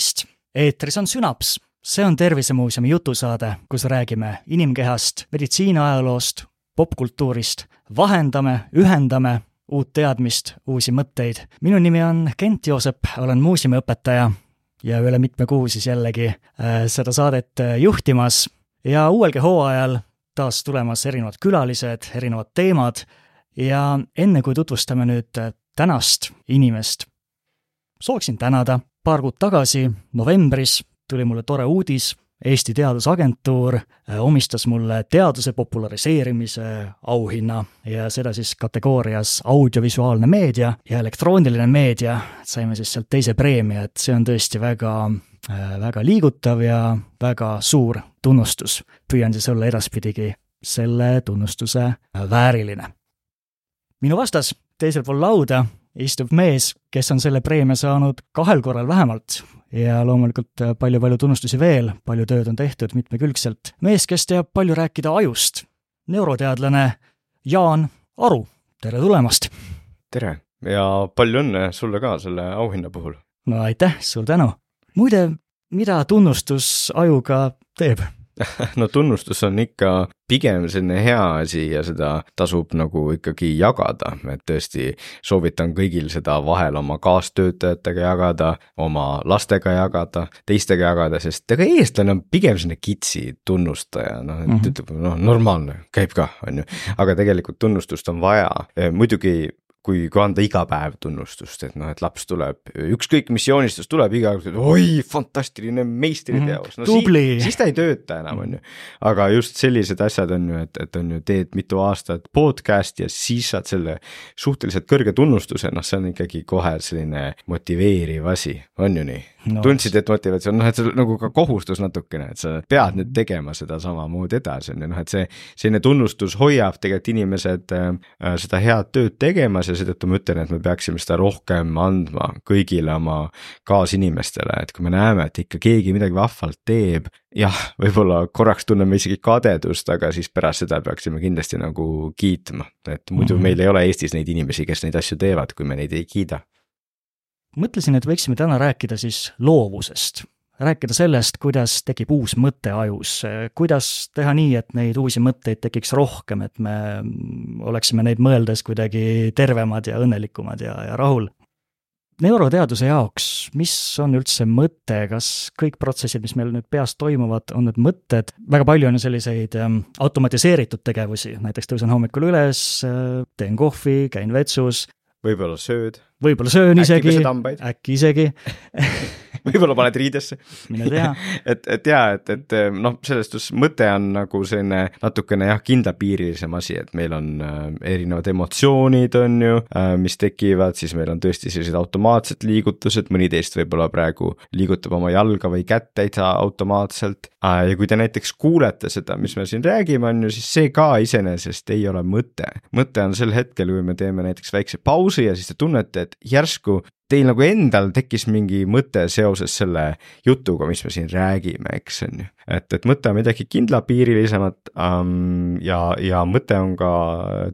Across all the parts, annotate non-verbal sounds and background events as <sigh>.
tervist! eetris on Sünaps, see on Tervisemuuseumi jutusaade, kus räägime inimkehast, meditsiiniajaloost, popkultuurist, vahendame, ühendame uut teadmist, uusi mõtteid. minu nimi on Kent Joosep, olen muuseumiõpetaja ja üle mitme kuu siis jällegi äh, seda saadet äh, juhtimas ja uuelgi hooajal taas tulemas erinevad külalised, erinevad teemad ja enne, kui tutvustame nüüd äh, tänast inimest, sooviksin tänada, paar kuud tagasi, novembris, tuli mulle tore uudis, Eesti Teadusagentuur äh, omistas mulle teaduse populariseerimise auhinna ja seda siis kategoorias audiovisuaalne meedia ja elektrooniline meedia, saime siis sealt teise preemia, et see on tõesti väga, äh, väga liigutav ja väga suur tunnustus. püüan siis olla edaspidigi selle tunnustuse vääriline. minu vastas teisel pool lauda istub mees, kes on selle preemia saanud kahel korral vähemalt ja loomulikult palju-palju tunnustusi veel, palju tööd on tehtud mitmekülgselt. mees, kes teab palju rääkida ajust, neuroteadlane Jaan Aru, tere tulemast! tere ja palju õnne sulle ka selle auhinna puhul! no aitäh, suur tänu! muide, mida tunnustus ajuga teeb? <laughs> no tunnustus on ikka pigem selline hea asi ja seda tasub nagu ikkagi jagada, et tõesti soovitan kõigil seda vahel oma kaastöötajatega jagada, oma lastega jagada, teistega jagada, sest ega eestlane on pigem selline kitsi tunnustaja, noh, et mm -hmm. ütleb, noh, normaalne, käib kah, on ju, aga tegelikult tunnustust on vaja, muidugi kui, kui anda iga päev tunnustust, et noh, et laps tuleb, ükskõik mis joonistus tuleb, iga kord, oi, fantastiline meistriteos no,. tubli. siis, siis ta ei tööta enam, on ju. aga just sellised asjad on ju, et, et on ju, teed mitu aastat podcast'i ja siis saad selle suhteliselt kõrge tunnustuse, noh, see on ikkagi kohe selline motiveeriv asi, on ju nii? No.. tundsid, et motivatsioon, noh, et see nagu ka kohustus natukene, et sa pead nüüd tegema seda samamoodi edasi, on ju, noh, et see, selline tunnustus hoiab tegelikult inimesed äh, seda head tööd tegemas ja seetõttu ma ütlen, et me peaksime seda rohkem andma kõigile oma kaasinimestele, et kui me näeme, et ikka keegi midagi vahvalt teeb, jah, võib-olla korraks tunneme isegi kadedust, aga siis pärast seda peaksime kindlasti nagu kiitma, et muidu mm -hmm. meil ei ole Eestis neid inimesi, kes neid asju teevad, kui me neid ei kiida mõtlesin, et võiksime täna rääkida siis loovusest. rääkida sellest, kuidas tekib uus mõte ajus, kuidas teha nii, et neid uusi mõtteid tekiks rohkem, et me oleksime neid mõeldes kuidagi tervemad ja õnnelikumad ja, ja rahul. neuroteaduse jaoks, mis on üldse mõte, kas kõik protsessid, mis meil nüüd peas toimuvad, on need mõtted, väga palju on ju selliseid ähm, automatiseeritud tegevusi, näiteks tõusen hommikul üles, äh, teen kohvi, käin vetsus, võib-olla sööd. Võib-olla söön isegi, äkki isegi <laughs> <laughs> võib-olla paned riidesse. mine tea <laughs> et, et jaa, et, et noh, selles suhtes mõte on nagu selline natukene jah, kindlapiirilisem asi, et meil on äh, erinevad emotsioonid, on ju äh,, mis tekivad, siis meil on tõesti sellised automaatsed liigutused, mõni teist võib-olla praegu liigutab oma jalga või kätt täitsa automaatselt äh,. ja kui te näiteks kuulete seda, mis me siin räägime, on ju, siis see ka iseenesest ei ole mõte. mõte on sel hetkel, kui me teeme näiteks väikse pausi ja siis te tunnete, et järsku teil nagu endal tekkis mingi mõte seoses selle jutuga, mis me siin räägime, eks on ju. et, et mõte on midagi kindlapiirilisemat um, ja, ja mõte on ka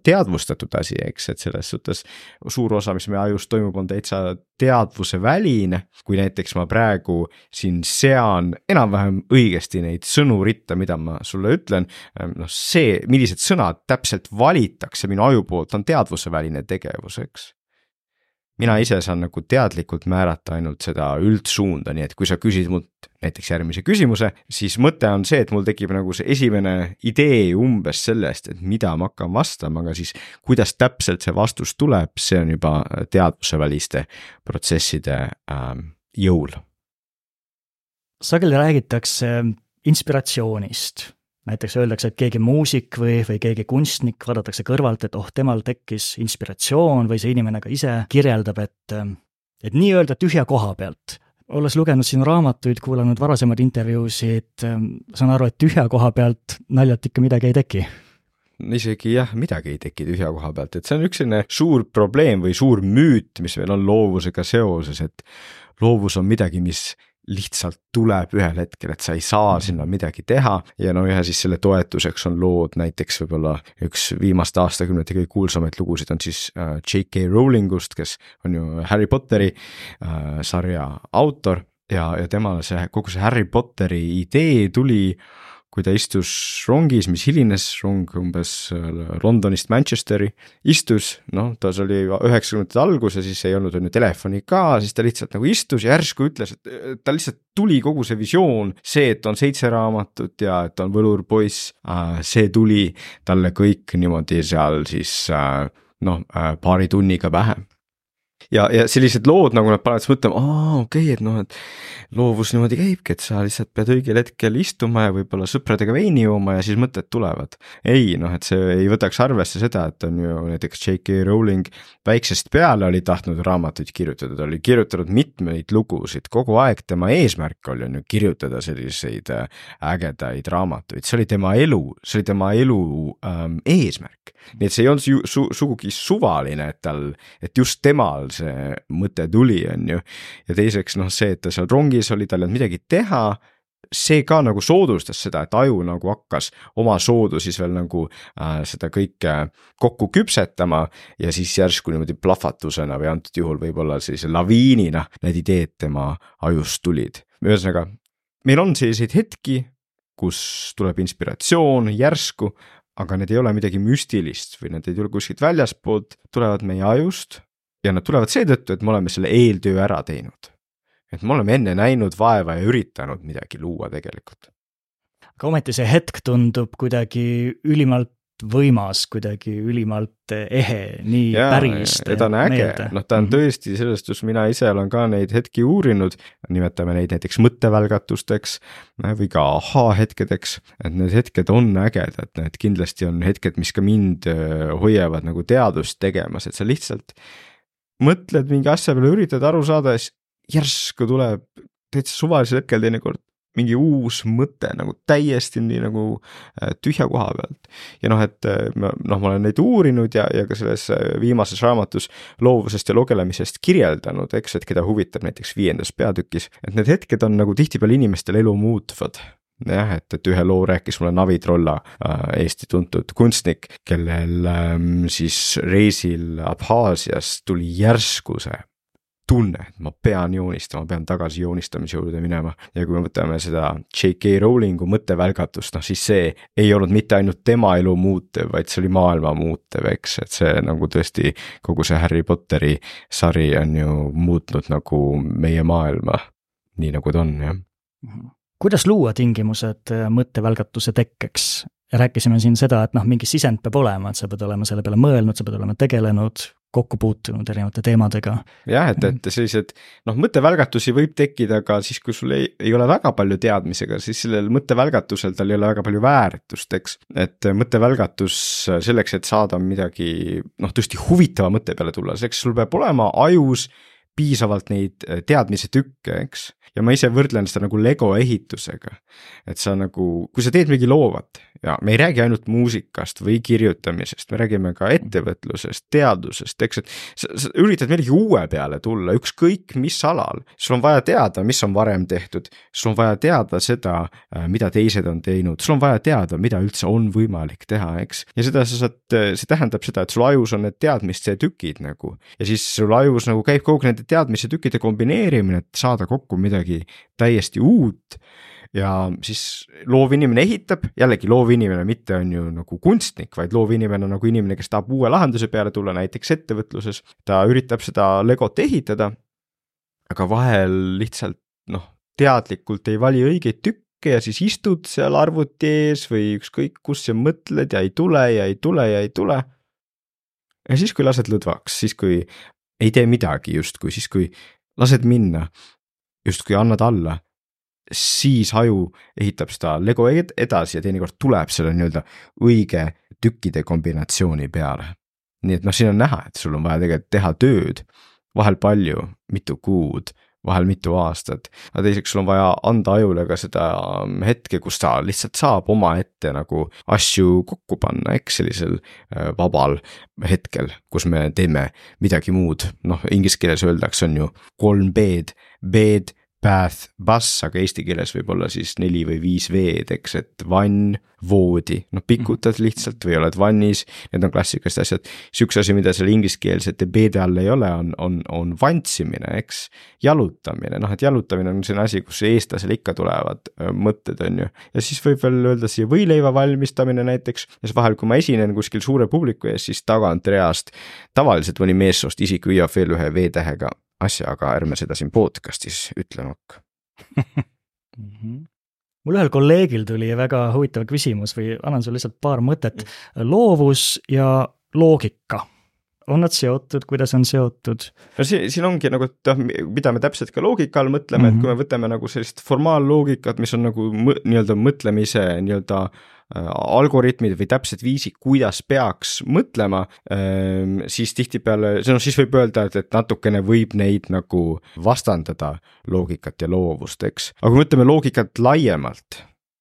teadvustatud asi, eks, et selles suhtes suur osa, mis meie ajus toimub, on täitsa teadvuseväline. kui näiteks ma praegu siin sean enam-vähem õigesti neid sõnu ritta, mida ma sulle ütlen, noh, see, millised sõnad täpselt valitakse minu aju poolt, on teadvuseväline tegevus, eks mina ise saan nagu teadlikult määrata ainult seda üldsuunda, nii et kui sa küsid mult näiteks järgmise küsimuse, siis mõte on see, et mul tekib nagu see esimene idee umbes sellest, et mida ma hakkan vastama, aga siis kuidas täpselt see vastus tuleb, see on juba teadvuseväliste protsesside ähm, jõul. sageli räägitakse inspiratsioonist näiteks öeldakse, et keegi muusik või, või keegi kunstnik, vaadatakse kõrvalt, et oh, temal tekkis inspiratsioon või see inimene ka ise kirjeldab, et et nii-öelda tühja koha pealt. olles lugenud sinu raamatuid, kuulanud varasemaid intervjuusid, saan aru, et tühja koha pealt naljalt ikka midagi ei teki isegi jah, midagi ei teki tühja koha pealt, et see on üks selline suur probleem või suur müüt, mis meil on loovusega seoses, et loovus on midagi, mis lihtsalt tuleb ühel hetkel, et sa ei saa mhm. sinna midagi teha ja no ja siis selle toetuseks on lood näiteks võib-olla üks viimaste aastakümnete kõige kuulsamaid lugusid on siis äh, J.K. Rowlingust, kes on ju Harry Potteri äh, sarja autor ja, ja temale see kogu see Harry Potteri idee tuli kui ta istus rongis, mis hilines, rong umbes äh, Londonist Manchesteri, istus, noh, ta oli üheksakümnendate algus ja siis ei olnud on ju telefoni ka, siis ta lihtsalt nagu istus ja järsku ütles, et ta lihtsalt tuli kogu see visioon, see, et on seitse raamatut ja et on võlurpoiss, äh, see tuli talle kõik niimoodi seal siis äh, noh, paari tunniga pähe ja, ja sellised lood nagu nad panevad siis mõtlema, aa okei okay,, et noh, et loovus niimoodi käibki, et sa lihtsalt pead õigel hetkel istuma ja võib-olla sõpradega veini jooma ja siis mõtted tulevad. ei noh, et see ei võtaks arvesse seda, et on ju näiteks J.K. Rowling väiksest peale oli tahtnud raamatuid kirjutada, ta oli kirjutanud mitmeid lugusid, kogu aeg tema eesmärk oli on ju kirjutada selliseid äh, ägedaid raamatuid, see oli tema elu, see oli tema elu ähm, eesmärk. nii et see ei olnud su su sugugi suvaline, et tal, et just temal see mõte tuli, on ju. ja teiseks noh, see, et ta seal rongis oli, tal ei olnud midagi teha see ka nagu soodustas seda, et aju nagu hakkas omasoodu siis veel nagu äh, seda kõike kokku küpsetama ja siis järsku niimoodi plahvatusena või antud juhul võib-olla sellise laviinina need ideed tema ajust tulid. ühesõnaga, meil on selliseid hetki, kus tuleb inspiratsioon järsku, aga need ei ole midagi müstilist või need ei tule kuskilt väljaspoolt, tulevad meie ajust ja nad tulevad seetõttu, et me oleme selle eeltöö ära teinud. et me oleme enne näinud vaeva ja üritanud midagi luua tegelikult. aga ometi see hetk tundub kuidagi ülimalt võimas, kuidagi ülimalt ehe, nii ja, päris. ta on äge, noh, ta on mhm. tõesti selles suhtes, mina ise olen ka neid hetki uurinud, nimetame neid näiteks mõttevälgatusteks või ka ahhaa-hetkedeks, et need hetked on ägedad, need kindlasti on hetked, mis ka mind äh, hoiavad nagu teadust tegemas, et sa lihtsalt mõtled mingi asja peale, üritad aru saada ja siis järsku tuleb täitsa suvalisel hetkel teinekord mingi uus mõte nagu täiesti nii nagu äh, tühja koha pealt. ja noh, et äh, noh, ma olen neid uurinud ja, ja ka selles äh, viimases raamatus loovusest ja lugelemisest kirjeldanud, eks, et keda huvitab näiteks viiendas peatükis, et need hetked on nagu tihtipeale inimestel elu muutvad jah, et, et ühe loo rääkis mulle Navi Trolla äh,, Eesti tuntud kunstnik, kellel ähm, siis reisil Abhaasias tuli järsku see tunne, et ma pean joonistama, pean tagasi joonistamise juurde minema. ja kui me võtame seda J.K. Rowlingu mõttevälgatust, noh siis see ei olnud mitte ainult tema elu muutev, vaid see oli maailma muutev, eks, et see nagu tõesti kogu see Harry Potteri sari on ju muutnud nagu meie maailma, nii nagu ta on, jah. -hmm kuidas luua tingimused äh, mõttevälgatuse tekkeks? rääkisime siin seda, et noh, mingi sisend peab olema, et sa pead olema selle peale mõelnud, sa pead olema tegelenud, kokku puutunud erinevate teemadega. jah, et, et sellised noh, mõttevälgatusi võib tekkida ka siis, kui sul ei, ei ole väga palju teadmisi, aga siis sellel mõttevälgatusel tal ei ole väga palju väärtust, eks. et mõttevälgatus selleks, et saada midagi noh, tõesti huvitava mõtte peale tulla, selleks sul peab olema ajus piisavalt neid teadmise tükke, eks ja ma ise võrdlen seda nagu Lego ehitusega. et sa nagu, kui sa teed midagi loovat ja me ei räägi ainult muusikast või kirjutamisest, me räägime ka ettevõtlusest, teadusest, eks, et sa, sa üritad millegi uue peale tulla, ükskõik mis alal. sul on vaja teada, mis on varem tehtud, sul on vaja teada seda, äh, mida teised on teinud, sul on vaja teada, mida üldse on võimalik teha, eks. ja seda sa saad, see tähendab seda, et sul ajus on need teadmiste tükid nagu ja siis sul ajus nagu käib kogu nende teadmiste tükkide kombineerimine, et saada kokku midagi täiesti uut ja siis loovinimene ehitab, jällegi loovinimene mitte on ju nagu kunstnik, vaid loovinimene nagu inimene, kes tahab uue lahenduse peale tulla, näiteks ettevõtluses. ta üritab seda legot ehitada, aga vahel lihtsalt noh, teadlikult ei vali õigeid tükke ja siis istud seal arvuti ees või ükskõik kus ja mõtled ja ei tule ja ei tule ja ei tule. ja siis, kui lased lõdvaks, siis kui ei tee midagi justkui, siis kui lased minna, justkui annad alla, siis aju ehitab seda lego edasi ja teinekord tuleb selle nii-öelda õige tükkide kombinatsiooni peale. nii et noh, siin on näha, et sul on vaja tegelikult teha tööd, vahel palju, mitu kuud, vahel mitu aastat, aga teiseks sul on vaja anda ajule ka seda hetke, kus ta lihtsalt saab omaette nagu asju kokku panna, eks sellisel äh, vabal hetkel, kus me teeme midagi muud, noh inglise keeles öeldakse, on ju kolm B-d, B-d bath, bass, aga eesti keeles võib olla siis neli või viis V-d, eks, et vann, voodi, noh pikutad lihtsalt või oled vannis, need on klassikalised asjad. siis üks asi, mida seal ingliskeelsete B-de all ei ole, on, on, on vantsimine, eks. jalutamine, noh, et jalutamine on selline asi, kus eestlasel ikka tulevad mõtted, on ju. ja siis võib veel öelda siia võileiva valmistamine näiteks ja siis vahel, kui ma esinen kuskil suure publiku ees, siis tagantreast tavaliselt mõni meessoost isik hüüab veel ühe V-tähega asja, aga ärme seda siin podcast'is ütle nokk. Mul ühel kolleegil tuli väga huvitav küsimus või annan sulle lihtsalt paar mõtet. loovus ja loogika, on nad seotud, kuidas on seotud? no siin, siin ongi nagu, et noh, mida me täpselt ka loogika all mõtleme mm, -hmm. et kui me võtame nagu sellist formaalloogikat, mis on nagu nii-öelda mõtlemise nii-öelda äh, Äh, algoritmid või täpsed viisid, kuidas peaks mõtlema, ähm, siis tihtipeale, noh siis võib öelda, et, et natukene võib neid nagu vastandada, loogikat ja loovust, eks. aga kui mõtleme loogikat laiemalt,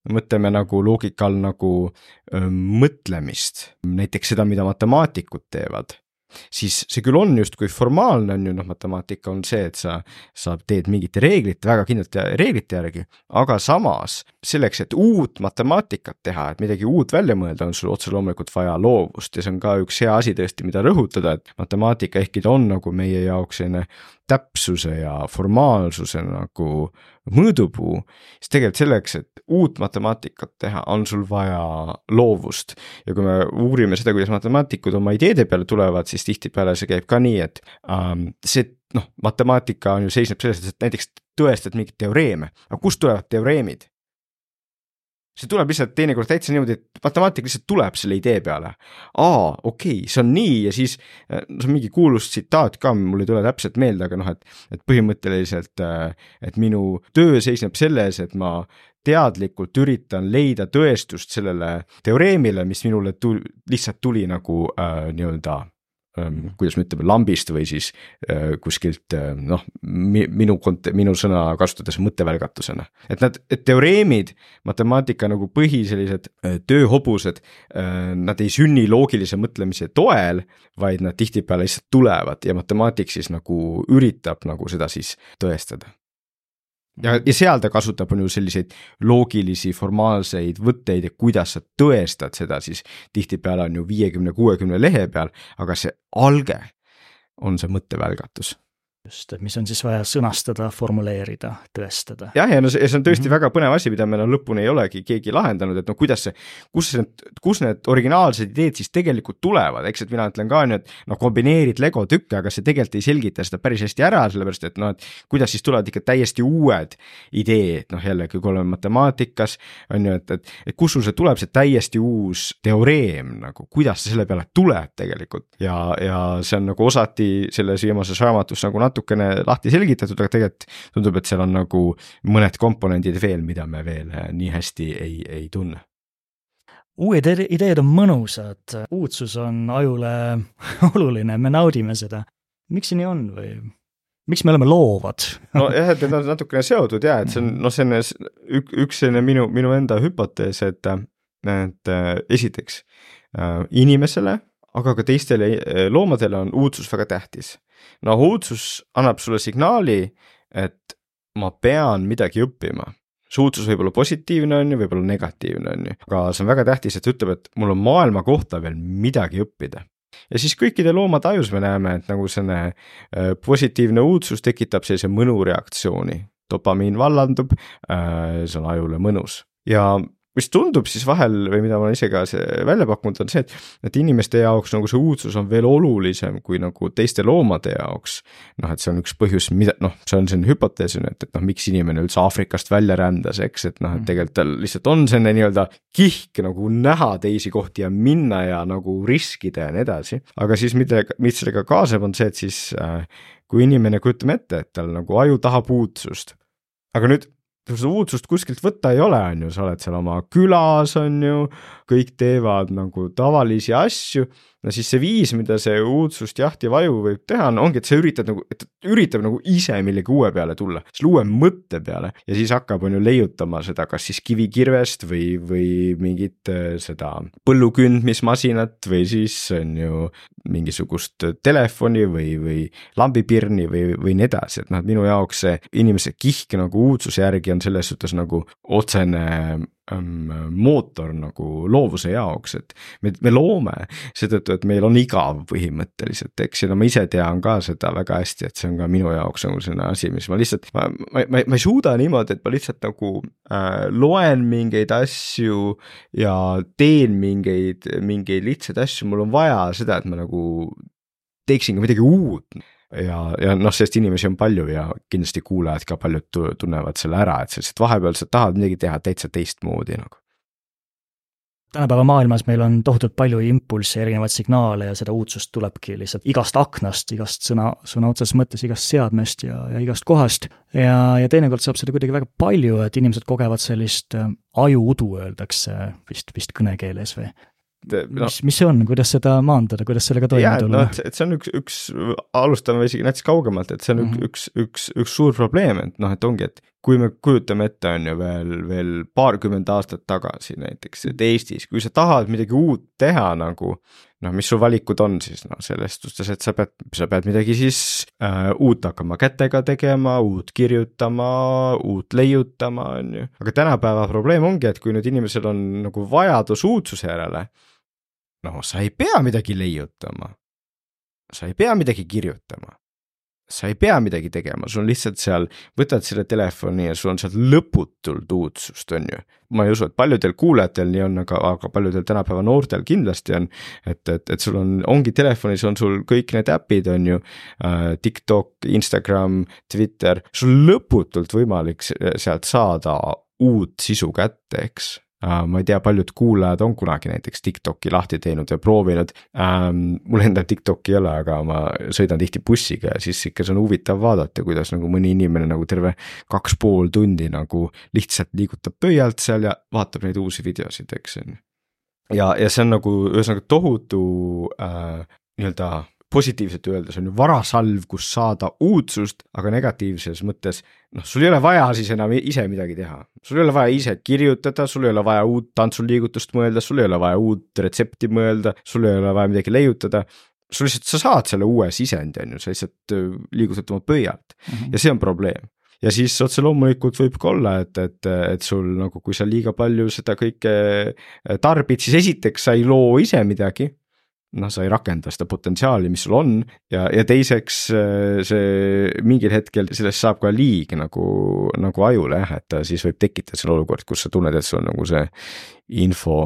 mõtleme nagu loogika all nagu öö, mõtlemist, näiteks seda, mida matemaatikud teevad siis see küll on justkui formaalne, on ju, noh, matemaatika on see, et sa, sa teed mingite reeglite, väga kindlate reeglite järgi, aga samas selleks, et uut matemaatikat teha, et midagi uut välja mõelda, on sul otse loomulikult vaja loovust ja see on ka üks hea asi tõesti, mida rõhutada, et matemaatika, ehkki ta on nagu meie jaoks selline täpsuse ja formaalsuse nagu mõõdupuu, siis tegelikult selleks, et uut matemaatikat teha, on sul vaja loovust. ja kui me uurime seda, kuidas matemaatikud oma ideede peale tulevad, siis tihtipeale see käib ka nii, et ähm, see noh, matemaatika on ju seisneb selles, et näiteks tõestad mingeid teoreeme, aga kust tulevad teoreemid? See tuleb lihtsalt teinekord täitsa niimoodi, et matemaatik lihtsalt tuleb selle idee peale. aa, okei okay,, see on nii ja siis, no see on mingi kuulus tsitaat ka, mul ei tule täpselt meelde, aga noh, et, et põhimõtteliselt, et minu töö seisneb selles, et ma teadlikult üritan leida tõestust sellele teoreemile, mis minule tul-, lihtsalt tuli nagu äh, nii-öelda kuidas me ütleme, lambist või siis kuskilt noh, minu kont-, minu sõna kasutades mõttevälgatusena. et nad, et teoreemid, matemaatika nagu põhi sellised tööhobused, nad ei sünni loogilise mõtlemise toel, vaid nad tihtipeale lihtsalt tulevad ja matemaatik siis nagu üritab nagu seda siis tõestada ja, ja seal ta kasutab, on ju selliseid loogilisi formaalseid võtteid ja kuidas sa tõestad seda siis. Tihtipeale on ju viiekümne, kuuekümne lehe peal, aga see alge on see mõttevälgatus just, et mis on siis vaja sõnastada, formuleerida, tõestada. jah, ja no see, see on tõesti mm -hmm. väga põnev asi, mida me no lõpuni ei olegi keegi lahendanud, et no kuidas see, kus need, kus need originaalsed ideed siis tegelikult tulevad, eks, et mina ütlen ka on ju, et noh, kombineerid Lego tükke, aga see tegelikult ei selgita seda päris hästi ära, sellepärast et noh, et kuidas siis tulevad ikka täiesti uued ideed, noh jällegi, kui oleme matemaatikas, on ju, et, et, et kust sul see tuleb, see täiesti uus teoreem nagu, kuidas see selle peale tuleb tegelikult ja, ja see on nagu osati selles viimases raamatus nagu natuke natukene lahti selgitatud, aga tegelikult tundub, et seal on nagu mõned komponendid veel, mida me veel äh, nii hästi ei, ei tunne uued ideed on mõnusad, uudsus on ajule <laughs> oluline, me naudime seda. miks see nii on või miks me oleme loovad? nojah, et need on natukene seotud ja et see on noh, selline ük, üks selline minu, minu enda hüpotees, et, et äh, esiteks äh, inimesele, aga ka teistele loomadele on uudsus väga tähtis no uudsus annab sulle signaali, et ma pean midagi õppima. see uudsus võib olla positiivne, on ju, võib olla negatiivne, on ju, aga see on väga tähtis, et ütleb, et mul on maailma kohta veel midagi õppida. Ja siis kõikide loomade ajus me näeme, et nagu selline äh, positiivne uudsus tekitab sellise mõnureaktsiooni, dopamiin vallandub, äh, see on ajule mõnus. Ja mis tundub siis vahel või mida ma ise ka välja pakkunud, on see, et, et inimeste jaoks nagu see uudsus on veel olulisem kui nagu teiste loomade jaoks. noh, et see on üks põhjus, mida noh, see on selline hüpotees on ju, et, et noh, miks inimene üldse Aafrikast välja rändas, eks, et noh, et mm. tegelikult tal lihtsalt on selline nii-öelda kihk nagu näha teisi kohti ja minna ja nagu riskida ja nii edasi. aga siis millega, mis sellega kaasneb, on see, et siis äh, kui inimene, kujutame ette, et tal nagu aju tahab uudsust, aga nüüd seda uudsust kuskilt võtta ei ole, on ju, sa oled seal oma külas, on ju, kõik teevad nagu tavalisi asju no siis see viis, mida see uudsust jahtiv aju võib teha, on, ongi, et sa üritad nagu, et üritab nagu ise millegi uue peale tulla, selle uue mõtte peale. Ja siis hakkab, on ju, leiutama seda, kas siis kivikirvest või, või mingit äh, seda põllukündmismasinat või siis on ju mingisugust telefoni või, või lambipirni või, või nii edasi, et noh, et minu jaoks see inimese kihk nagu uudsuse järgi on selles suhtes nagu otsene mootor nagu loovuse jaoks, et me, me loome seetõttu, et meil on igav põhimõtteliselt, eks, ja no ma ise tean ka seda väga hästi, et see on ka minu jaoks nagu selline asi, mis ma lihtsalt, ma, ma, ma, ma ei suuda niimoodi, et ma lihtsalt nagu äh, loen mingeid asju ja teen mingeid, mingeid lihtsaid asju, mul on vaja seda, et ma nagu teeksin ka midagi uut ja, ja noh, sest inimesi on palju ja kindlasti kuulajad ka paljud tunnevad selle ära, et sa lihtsalt vahepeal sa tahad midagi teha täitsa teistmoodi nagu. tänapäeva maailmas meil on tohutult palju impulsse, erinevaid signaale ja seda uudsust tulebki lihtsalt igast aknast, igast sõna, sõna otseses mõttes igast seadmest ja, ja igast kohast. ja, ja teinekord saab seda kuidagi väga palju, et inimesed kogevad sellist äh, ajuudu, öeldakse vist, vist kõnekeeles või no, mis, mis see on, kuidas seda maandada, kuidas sellega toime tulla? no et, et see on üks, üks, alustame isegi näiteks kaugemalt, et see on mm -hmm. üks, üks, üks suur probleem, et noh, et ongi, et kui me kujutame ette, on ju veel, veel paarkümmend aastat tagasi näiteks, et Eestis, kui sa tahad midagi uut teha nagu, noh, mis su valikud on siis noh, selles suhtes, et sa pead, sa pead midagi siis äh, uut hakkama kätega tegema, uut kirjutama, uut leiutama, on ju. aga tänapäeva probleem ongi, et kui nüüd inimesel on nagu vajadus uudsuse järele no sa ei pea midagi leiutama. sa ei pea midagi kirjutama. sa ei pea midagi tegema, sul on lihtsalt seal, võtad selle telefoni ja sul on sealt lõputult uudsust, on ju. ma ei usu, et paljudel kuulajatel nii on, aga, aga paljudel tänapäeva noortel kindlasti on. et, et, et sul on, ongi telefonis on sul kõik need äpid, on ju äh,. TikTok, Instagram, Twitter, sul lõputult võimalik sealt saada uut sisu kätte, eks ma ei tea, paljud kuulajad on kunagi näiteks TikTok'i lahti teinud ja proovinud um,. mul endal TikTok'i ei ole, aga ma sõidan tihti bussiga ja siis ikka see on huvitav vaadata, kuidas nagu mõni inimene nagu terve kaks pool tundi nagu lihtsalt liigutab pöialt seal ja vaatab neid uusi videosid, eks on ju. ja, ja see on nagu ühesõnaga tohutu äh, nii-öelda positiivselt öeldes on ju varasalv, kus saada uudsust, aga negatiivses mõttes noh, sul ei ole vaja siis enam ise midagi teha. sul ei ole vaja ise kirjutada, sul ei ole vaja uut tantsuliigutust mõelda, sul ei ole vaja uut retsepti mõelda, sul ei ole vaja midagi leiutada. sul lihtsalt, sa saad selle uue sisendi, on ju, sa lihtsalt äh, liigutad oma pöialt mm -hmm. ja see on probleem ja siis otse loomulikult võib ka olla, et, et, et sul nagu, kui sa liiga palju seda kõike äh, tarbid, siis esiteks sa ei loo ise midagi noh, sa ei rakenda seda potentsiaali, mis sul on ja, ja teiseks äh, see mingil hetkel sellest saab ka liig nagu, nagu ajule jah, et siis võib tekitada selle olukord, kus sa tunned, et sul on nagu see info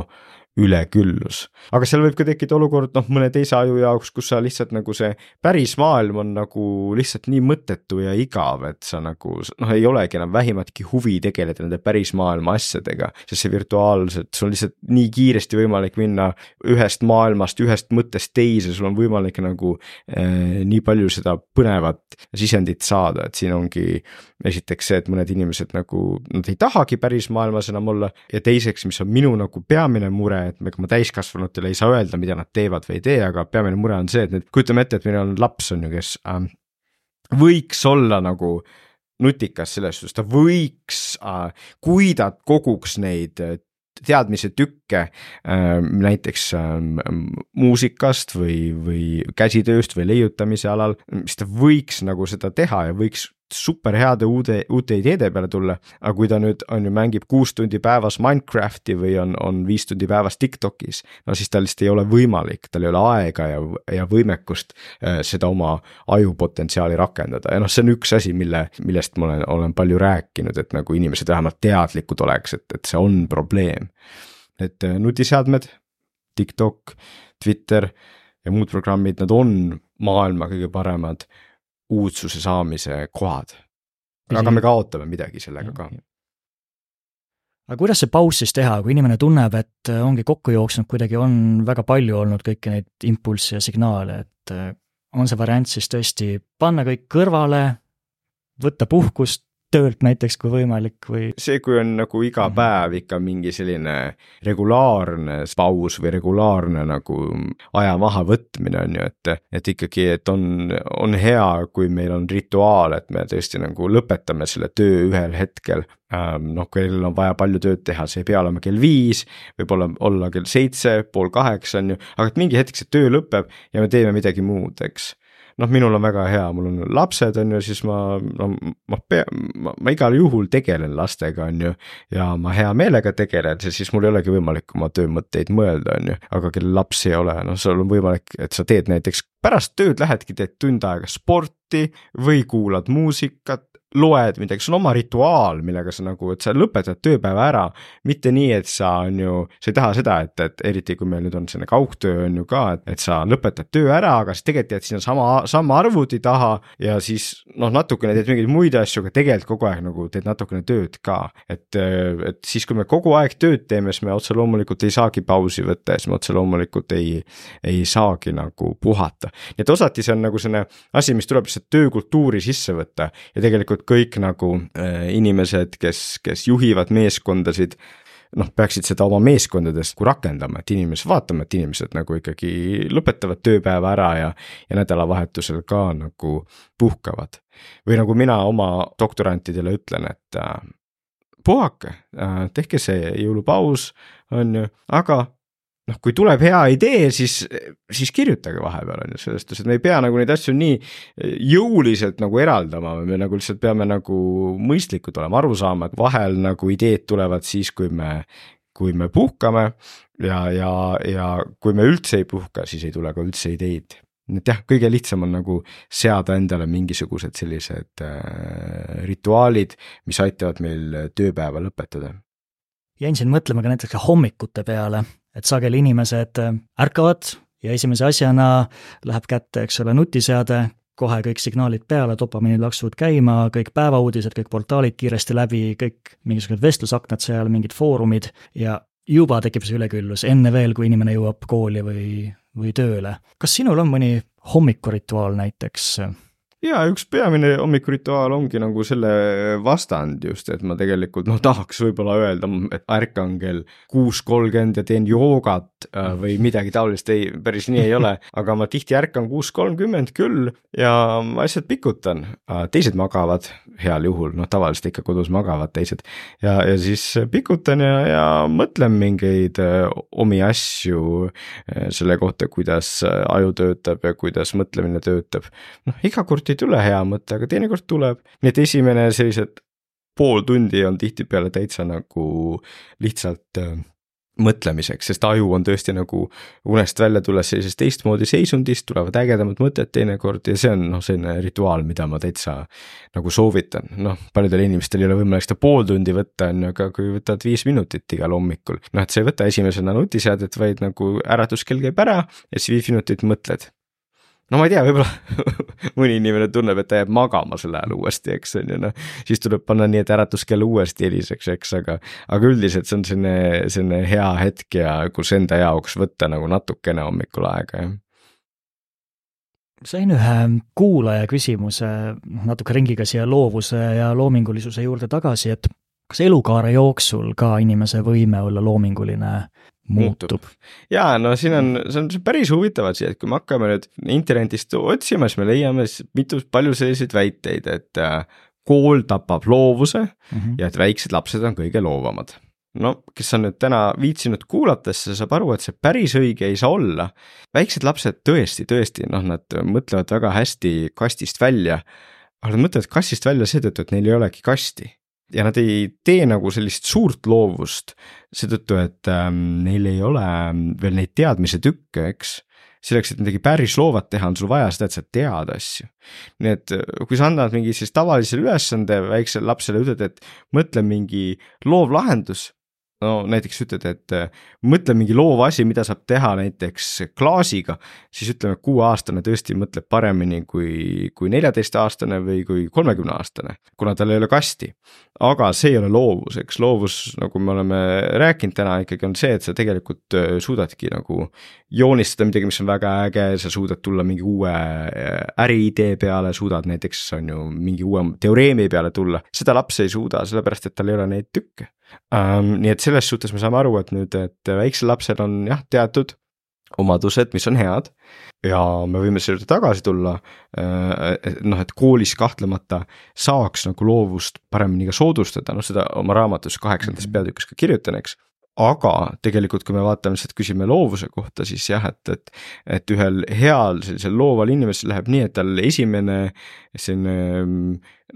üleküllus. aga seal võib ka tekkida olukord noh, mõne teise aju jaoks, kus sa lihtsalt nagu see päris maailm on nagu lihtsalt nii mõttetu ja igav, et sa nagu noh, ei olegi enam vähimatki huvi tegeleda nende päris maailma asjadega, sest see virtuaalselt, sul on lihtsalt nii kiiresti võimalik minna ühest maailmast, ühest mõttest teise, sul on võimalik nagu eh, nii palju seda põnevat sisendit saada, et siin ongi esiteks see, et mõned inimesed nagu, nad ei tahagi päris maailmas enam olla ja teiseks, mis on minu nagu peamine mure, et ega ma täiskasvanutele ei saa öelda, mida nad teevad või ei tee, aga peamine mure on see, et nüüd kujutame ette, et meil on laps, on ju, kes äh, võiks olla nagu nutikas selles suhtes, ta võiks äh,, kui ta koguks neid äh, teadmise tükke äh, näiteks äh, muusikast või, või käsitööst või leiutamise alal, siis ta võiks nagu seda teha ja võiks super heade uude, uute ideede peale tulla, aga kui ta nüüd on ju, mängib kuus tundi päevas Minecrafti või on, on viis tundi päevas Tiktokis, no siis tal lihtsalt ei ole võimalik, tal ei ole aega ja, ja võimekust äh, seda oma ajupotentsiaali rakendada ja noh, see on üks asi, mille, millest ma olen, olen palju rääkinud, et nagu inimesed vähemalt teadlikud oleks, et, et see on probleem. et äh, nutiseadmed, TikTok, Twitter ja muud programmid, nad on maailma kõige paremad uudsuse saamise kohad. aga me kaotame midagi sellega ka. aga kuidas see paus siis teha, kui inimene tunneb, et äh, ongi kokku jooksnud, kuidagi on väga palju olnud kõiki neid impulsse ja signaale, et äh, on see variant siis tõesti panna kõik kõrvale, võtta puhkust, töölt näiteks, kui võimalik või? see, kui on nagu iga mhm. päev ikka mingi selline regulaarne paus või regulaarne nagu aja mahavõtmine on ju, et, et ikkagi, et on, on hea, kui meil on rituaal, et me tõesti nagu lõpetame selle töö ühel hetkel ähm, noh, kellel on vaja palju tööd teha, see ei pea olema kell viis, võib olla, olla kell seitse, pool kaheksa on ju, aga et mingi hetk see töö lõpeb ja me teeme midagi muud, eks noh, minul on väga hea, mul on lapsed, on ju, siis ma, no ma pea, ma, ma igal juhul tegelen lastega, on ju. ja ma hea meelega tegelen, siis mul ei olegi võimalik oma töömõtteid mõelda, on ju, aga kellel lapsi ei ole, noh, sul on võimalik, et sa teed näiteks pärast tööd lähedki, teed tund aega sporti või kuulad muusikat loed midagi, sul on oma rituaal, millega sa nagu, et sa lõpetad tööpäeva ära. mitte nii, et sa on ju, sa ei taha seda, et, et eriti kui meil nüüd on selline kaugtöö on ju ka, et, et sa lõpetad töö ära, aga siis tegelikult jääd sinna sama, sama arvuti taha ja siis noh, natukene teed mingeid muid asju, aga tegelikult kogu aeg nagu teed natukene tööd ka. et, et siis, kui me kogu aeg tööd teeme, siis me otse loomulikult ei saagi pausi võtta ja siis me otse loomulikult ei, ei saagi nagu puhata. nii et osati see on nagu selline asi, mis tuleb lihtsalt töökultuuri sisse võtta ja tegelikult tegelikult kõik nagu äh, inimesed, kes, kes juhivad meeskondasid, noh, peaksid seda oma meeskondades nagu rakendama, et inimesed, vaatame, et inimesed nagu ikkagi lõpetavad tööpäeva ära ja, ja nädalavahetusel ka nagu puhkavad. või nagu mina oma doktorantidele ütlen, et äh, puhake äh,, tehke see jõulupaus, on ju, aga noh, kui tuleb hea idee, siis, siis kirjutage vahepeal on ju, selles suhtes, et me ei pea nagu neid asju nii jõuliselt nagu eraldama, me nagu lihtsalt peame nagu mõistlikud olema, aru saama, et vahel nagu ideed tulevad siis, kui me, kui me puhkame ja, ja, ja kui me üldse ei puhka, siis ei tule ka üldse ideid et jah, kõige lihtsam on nagu seada endale mingisugused sellised äh, rituaalid, mis aitavad meil tööpäeva lõpetada. jäin siin mõtlema ka näiteks hommikute peale, et sageli inimesed äh, ärkavad ja esimese asjana läheb kätte, eks ole, nutiseade, kohe kõik signaalid peale, dopamiinid laksuvad käima, kõik päevauudised, kõik portaalid kiiresti läbi, kõik mingisugused vestlusaknad seal, mingid foorumid ja juba tekib see üleküllus, enne veel, kui inimene jõuab kooli või, või tööle. kas sinul on mõni hommikurituaal näiteks? Ja üks peamine hommikurituaal ongi nagu selle vastand just, et ma tegelikult noh, tahaks võib-olla öelda, et ärkan kell kuus kolmkümmend ja teen joogat äh, või midagi taolist, ei, päris nii ei ole, <laughs> aga ma tihti ärkan kuus kolmkümmend küll ja ma lihtsalt pikutan, äh, teised magavad heal juhul, noh tavaliselt ikka kodus magavad teised. Ja, ja siis pikutan ja, ja mõtlen mingeid äh, omi asju selle kohta, kuidas aju töötab ja kuidas mõtlemine töötab. noh, iga kord ei tule hea mõte, aga teinekord tuleb, nii et esimene sellised pool tundi on tihtipeale täitsa nagu lihtsalt äh, mõtlemiseks, sest aju on tõesti nagu unest välja tulles sellisest teistmoodi seisundist, tulevad ägedamad mõtted teinekord ja see on noh, selline rituaal, mida ma täitsa nagu soovitan, noh, paljudel inimestel ei ole võimalik seda pool tundi võtta, on ju, aga kui võtad viis minutit igal hommikul, noh, et sa ei võta esimesena nutiseadet, vaid nagu äratuskell käib ära ja siis viis minutit mõtled no ma ei tea, võib-olla <laughs> mõni inimene tunneb, et ta jääb magama sel ajal uuesti, eks on ju, noh. siis tuleb panna nii, et äratuskell uuesti heliseks, eks, aga, aga üldiselt see on selline, selline hea hetk ja kus enda jaoks võtta nagu natukene hommikul aega, jah sain ühe kuulaja küsimuse natuke ringiga siia loovuse ja loomingulisuse juurde tagasi, et kas elukaare jooksul ka inimese võime olla loominguline muutub. jaa, no siin on, see on päris huvitav asi, et kui me hakkame nüüd internetist otsima, siis me leiame mitu, palju selliseid väiteid, et äh, kool tapab loovuse mm -hmm. ja et väiksed lapsed on kõige loovamad. no kes on nüüd täna viitsinud kuulata, siis saab aru, et see päris õige ei saa olla. väiksed lapsed tõesti, tõesti, noh, nad mõtlevad väga hästi kastist välja, aga nad mõtlevad kastist välja seetõttu, et neil ei olegi kasti ja nad ei tee nagu sellist suurt loovust seetõttu, et ähm, neil ei ole ähm, veel neid teadmise tükke, eks. selleks, et midagi päris loovat teha, on sul vaja seda, et sa tead asju. nii et äh, kui sa annad mingi siis tavalise ülesande väiksele lapsele, ütled, et mõtle mingi loov lahendus no näiteks ütled, et äh, mõtle mingi loov asi, mida saab teha näiteks klaasiga, siis ütleme, kuueaastane tõesti mõtleb paremini kui, kui neljateistaastane või kui kolmekümneaastane, kuna tal ei ole kasti. aga see ei ole loovus, eks. Loovus, nagu me oleme rääkinud täna ikkagi on see, et sa tegelikult äh, suudadki nagu joonistada midagi, mis on väga äge, sa suudad tulla mingi uue äh, äriidee peale, suudad näiteks on ju mingi uue teoreemi peale tulla, seda laps ei suuda, sellepärast et tal ei ole neid tükke um,. nii et selles suhtes me saame aru, et nüüd, et väiksel lapsel on jah, teatud omadused, mis on head ja me võime selle juurde tagasi tulla. Äh, noh, et koolis kahtlemata saaks nagu loovust paremini ka soodustada, noh seda oma raamatus kaheksandas mhm. peatükis ka kirjutan, eks aga tegelikult, kui me vaatame lihtsalt, küsime loovuse kohta, siis jah, et, et, et ühel heal sellisel looval inimesel läheb nii, et tal esimene selline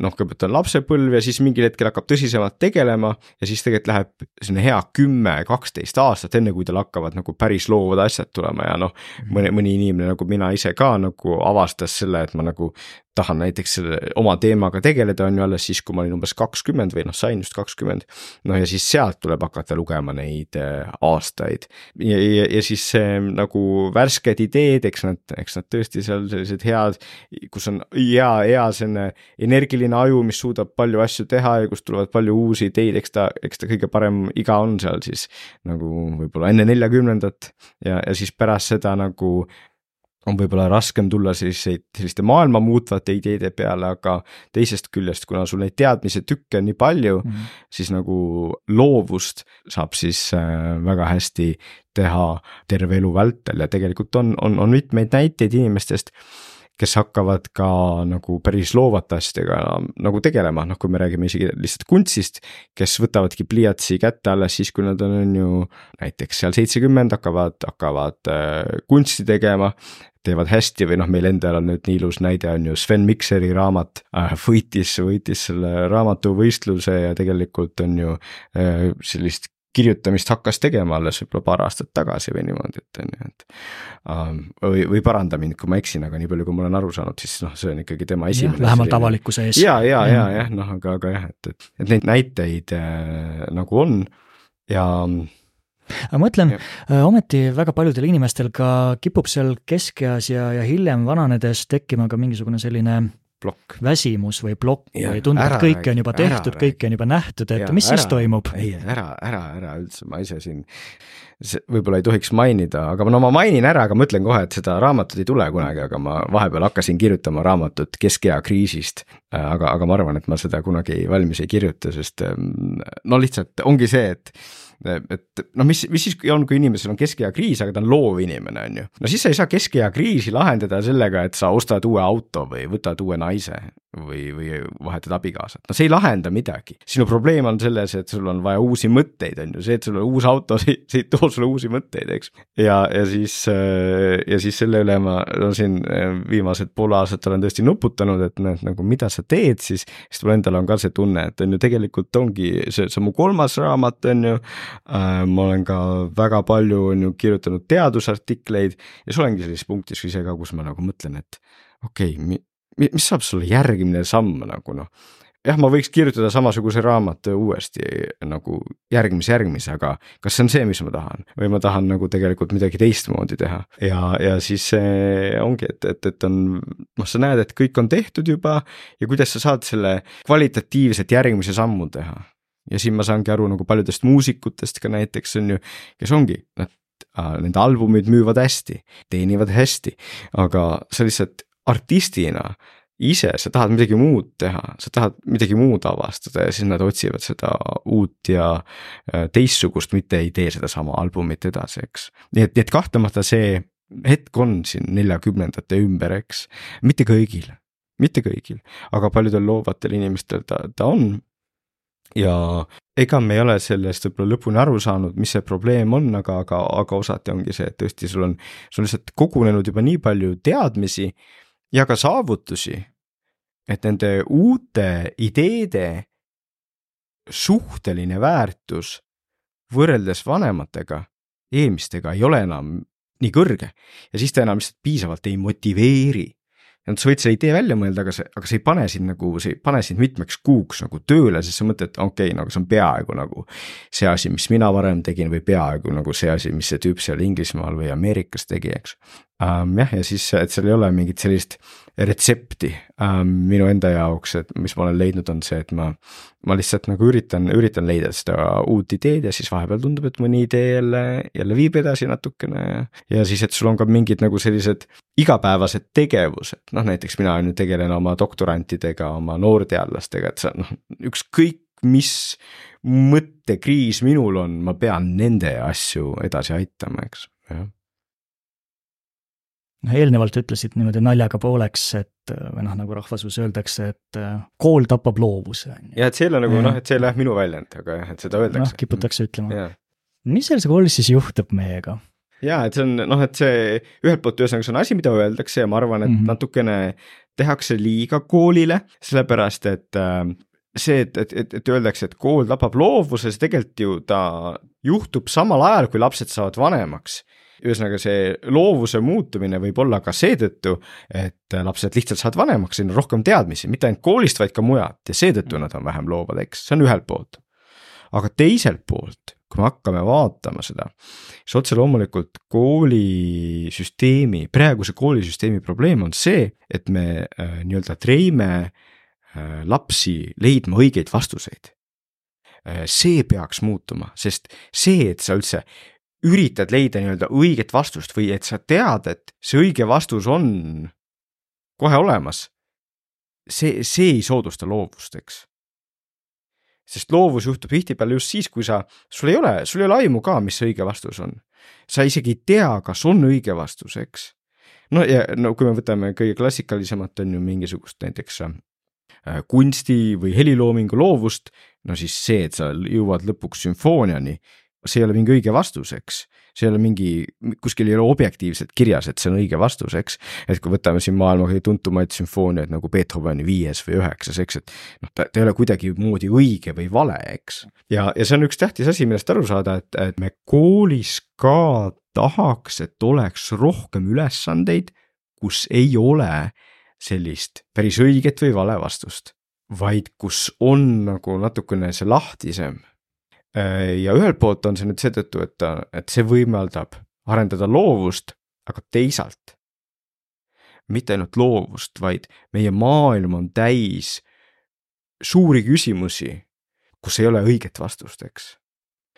noh, kõigepealt on lapsepõlv ja siis mingil hetkel hakkab tõsisemalt tegelema ja siis tegelikult läheb selline hea kümme, kaksteist aastat, enne kui tal hakkavad nagu päris loovad asjad tulema ja noh, mõni, mõni inimene nagu mina ise ka nagu avastas selle, et ma nagu tahan näiteks selle oma teemaga tegeleda, on ju, alles siis, kui ma olin umbes kakskümmend või noh, sain just kakskümmend. no ja siis sealt tuleb hakata lugema neid äh, aastaid ja, ja, ja siis see nagu värsked ideed, eks nad, eks nad tõesti seal sellised head, kus on hea, hea selline energiline aju, mis suudab palju asju teha ja kust tulevad palju uusi ideid, eks ta, eks ta kõige parem iga on seal siis nagu võib-olla enne neljakümnendat ja, ja siis pärast seda nagu on võib-olla raskem tulla selliseid, selliste maailma muutvate ideede peale, aga teisest küljest, kuna sul neid teadmise tükke on nii palju mm, -hmm. siis nagu loovust saab siis äh, väga hästi teha terve elu vältel ja tegelikult on, on, on mitmeid näiteid inimestest kes hakkavad ka nagu päris loovate asjadega nagu tegelema, noh, kui me räägime isegi lihtsalt kunstist, kes võtavadki pliiatsi kätte alles siis, kui nad on, on ju näiteks seal seitsekümmend, hakkavad, hakkavad äh, kunsti tegema, teevad hästi või noh, meil endal on nüüd nii ilus näide on ju Sven Mikseri raamat äh,, võitis, võitis selle raamatuvõistluse ja tegelikult on ju äh, sellist kirjutamist hakkas tegema alles võib-olla paar aastat tagasi või niimoodi, et on ju, et um,. või, või paranda mind, kui ma eksin, aga nii palju, kui ma olen aru saanud, siis noh, see on ikkagi tema esimene. vähemalt avalikkuse ees. ja, ja, ja, jah, noh, aga, aga jah, et, et, et neid näiteid äh, nagu on ja aga ma mõtlen, äh, ometi väga paljudel inimestel ka kipub seal keskeas ja, ja hiljem vananedes tekkima ka mingisugune selline plokk. väsimus või plokk ja, või tundub, et kõike on juba tehtud, kõike on juba nähtud, et ja, mis ära, siis toimub? ei, ära, ära, ära üldse, ma ise siin võib-olla ei tohiks mainida, aga no ma mainin ära, aga ma ütlen kohe, et seda raamatut ei tule kunagi, aga ma vahepeal hakkasin kirjutama raamatut Keskea kriisist. aga, aga ma arvan, et ma seda kunagi valmis ei kirjuta, sest no lihtsalt ongi see, et et noh, mis, mis siis on, kui inimesel on keskea kriis, aga ta on loov inimene, on ju. no siis sa ei saa keskea kriisi lahendada sellega, et sa ostad uue auto või võtad uue naise või, või vahetad abikaasat, no see ei lahenda midagi. sinu probleem on selles, et sul on vaja uusi mõtteid, on ju, see, et sul on uus auto, <laughs> see, see ei too sulle uusi mõtteid, eks. ja, ja siis, ja siis selle üle ma no siin viimased pool aastat olen tõesti nuputanud, et noh, nagu mida sa teed siis, siis mul endal on ka see tunne, et on ju tegelikult ongi see, see on mu kolmas raamat, on ju. Äh, ma olen ka väga palju on ju kirjutanud teadusartikleid. Ja siis olengi sellises punktis ise ka, kus ma nagu mõtlen, et okei okay,, mis saab sulle järgmine samm nagu noh. jah, ma võiks kirjutada samasuguse raamatu uuesti nagu järgmise, järgmise, aga kas see on see, mis ma tahan? Või ma tahan nagu tegelikult midagi teistmoodi teha. Ja, ja siis see ongi, et, et, et on noh, sa näed, et kõik on tehtud juba ja kuidas sa saad selle kvalitatiivset järgmise sammu teha. Ja siin ma saangi aru nagu paljudest muusikutest ka näiteks on ju, kes ongi, nad nende albumid müüvad hästi, teenivad hästi, aga sa lihtsalt artistina ise, sa tahad midagi muud teha, sa tahad midagi muud avastada ja siis nad otsivad seda uut ja äh, teistsugust, mitte ei tee sedasama albumit edasi, eks. nii et, nii et kahtlemata see hetk on siin neljakümnendate ümber, eks, mitte kõigil, mitte kõigil, aga paljudel loovatel inimestel ta, ta on ja ega me ei ole sellest võib-olla lõpuni aru saanud, mis see probleem on, aga, aga, aga osati ongi see, et tõesti, sul on, sul on lihtsalt kogunenud juba nii palju teadmisi ja ka saavutusi, et nende uute ideede suhteline väärtus võrreldes vanematega, eelmistega ei ole enam nii kõrge. Ja siis ta enam lihtsalt piisavalt ei motiveeri. Nad sa võid selle idee välja mõelda, aga see, aga see ei pane sind nagu, see ei pane sind mitmeks kuuks nagu tööle, sest sa mõtled, okei okay,, nagu see on peaaegu nagu see asi, mis mina varem tegin või peaaegu nagu see asi, mis see tüüp seal Inglismaal või Ameerikas tegi, eks um,. jah, ja siis, et seal ei ole mingit sellist retsepti um, minu enda jaoks, et mis ma olen leidnud, on see, et ma, ma lihtsalt nagu üritan, üritan leida seda uut ideed ja siis vahepeal tundub, et mõni idee jälle, jälle viib edasi natukene ja, ja siis, et sul on ka mingid nagu sellised igapäevased tegevused, noh näiteks mina nüüd tegelen oma doktorantidega, oma noorteadlastega, et sa noh, ükskõik mis mõttekriis minul on, ma pean nende asju edasi aitama, eks, jah noh, eelnevalt ütlesid niimoodi naljaga pooleks, et või noh, nagu rahvasuus öeldakse, et äh, kool tapab loovuse. ja et see ei ole nagu noh, et see ei lähe minu väljend, aga jah, et seda öeldakse. noh, kiputakse ütlema. mis seal koolis siis juhtub meiega? ja et see on noh, et see ühelt poolt ühesõnaga see on asi, mida öeldakse ja ma arvan, et mm -hmm. natukene tehakse liiga koolile, sellepärast et äh, see, et, et, et, et öeldakse, et kool tapab loovuse, see tegelikult ju ta juhtub samal ajal, kui lapsed saavad vanemaks ühesõnaga see loovuse muutumine võib olla ka seetõttu, et lapsed lihtsalt saavad vanemaks, neil on rohkem teadmisi, mitte ainult koolist, vaid ka mujalt ja seetõttu nad on vähem loovad, eks, see on ühelt poolt. aga teiselt poolt, kui me hakkame vaatama seda, siis otse loomulikult koolisüsteemi, praeguse koolisüsteemi probleem on see, et me äh, nii-öelda treime äh, lapsi leidma õigeid vastuseid äh, see peaks muutuma, sest see, et sa üldse üritad leida nii-öelda õiget vastust või et sa tead, et see õige vastus on kohe olemas. see, see ei soodusta loovust, eks. sest loovus juhtub tihtipeale just siis, kui sa, sul ei ole, sul ei ole aimu ka, mis õige vastus on. sa isegi ei tea, kas on õige vastus, eks. no ja no kui me võtame kõige klassikalisemat, on ju mingisugust näiteks äh, kunsti või heliloomingu loovust, no siis see, et sa jõuad lõpuks sümfooniani see ei ole mingi õige vastus, eks. see ei ole mingi, kuskil ei ole objektiivselt kirjas, et see on õige vastus, eks. et kui võtame siin maailma kõige tuntumaid sümfooniaid nagu Beethoveni viies või üheksas, eks, et noh, ta, ta ei ole kuidagimoodi õige või vale, eks. ja, ja see on üks tähtis asi, millest aru saada, et, et me koolis ka tahaks, et oleks rohkem ülesandeid, kus ei ole sellist päris õiget või vale vastust, vaid kus on nagu natukene see lahtisem ja ühelt poolt on see nüüd seetõttu, et ta, et see võimaldab arendada loovust, aga teisalt mitte ainult loovust, vaid meie maailm on täis suuri küsimusi, kus ei ole õiget vastust, eks.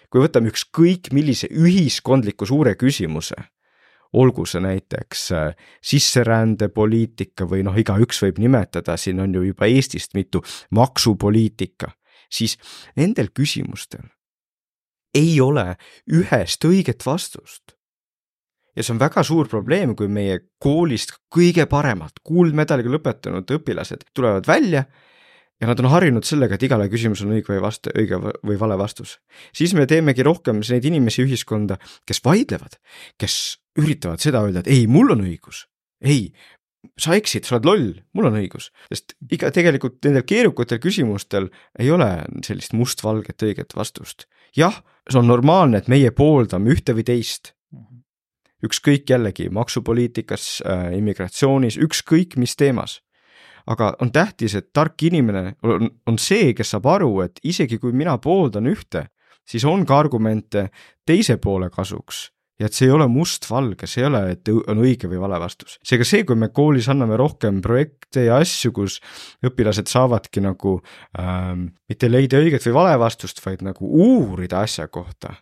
kui võtame ükskõik millise ühiskondliku suure küsimuse, olgu see näiteks äh, sisserändepoliitika või noh, igaüks võib nimetada, siin on ju juba Eestist mitu, maksupoliitika, siis nendel küsimustel ei ole ühest õiget vastust. ja see on väga suur probleem, kui meie koolist kõige paremad kuldmedaliga lõpetanud õpilased tulevad välja ja nad on harjunud sellega, et igale küsimusele on õige või vastu, õige või vale vastus. siis me teemegi rohkem neid inimesi ühiskonda, kes vaidlevad, kes üritavad seda öelda, et ei, mul on õigus, ei, sa eksid, sa oled loll, mul on õigus, sest iga tegelikult nendel keerukatel küsimustel ei ole sellist mustvalget õiget vastust. jah see on normaalne, et meie pooldame ühte või teist. ükskõik jällegi maksupoliitikas äh,, immigratsioonis, ükskõik mis teemas. aga on tähtis, et tark inimene on, on see, kes saab aru, et isegi kui mina pooldan ühte, siis on ka argumente teise poole kasuks ja et see ei ole mustvalge, see ei ole, et on õige või vale vastus. seega see, kui me koolis anname rohkem projekte ja asju, kus õpilased saavadki nagu ähm, mitte leida õiget või vale vastust, vaid nagu uurida asja kohta,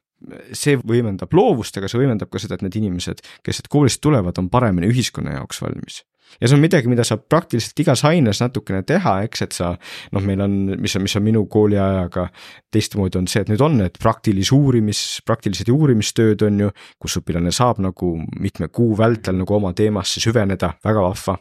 see võimendab loovust, aga see võimendab ka seda, et need inimesed, kes sealt koolist tulevad, on paremini ühiskonna jaoks valmis ja see on midagi, mida saab praktiliselt igas aines natukene teha, eks, et sa noh, meil on, mis on, mis on minu kooliajaga teistmoodi, on see, et nüüd on need praktilise uurimis, praktilised uurimistööd on ju, kus õpilane saab nagu mitme kuu vältel nagu oma teemasse süveneda, väga vahva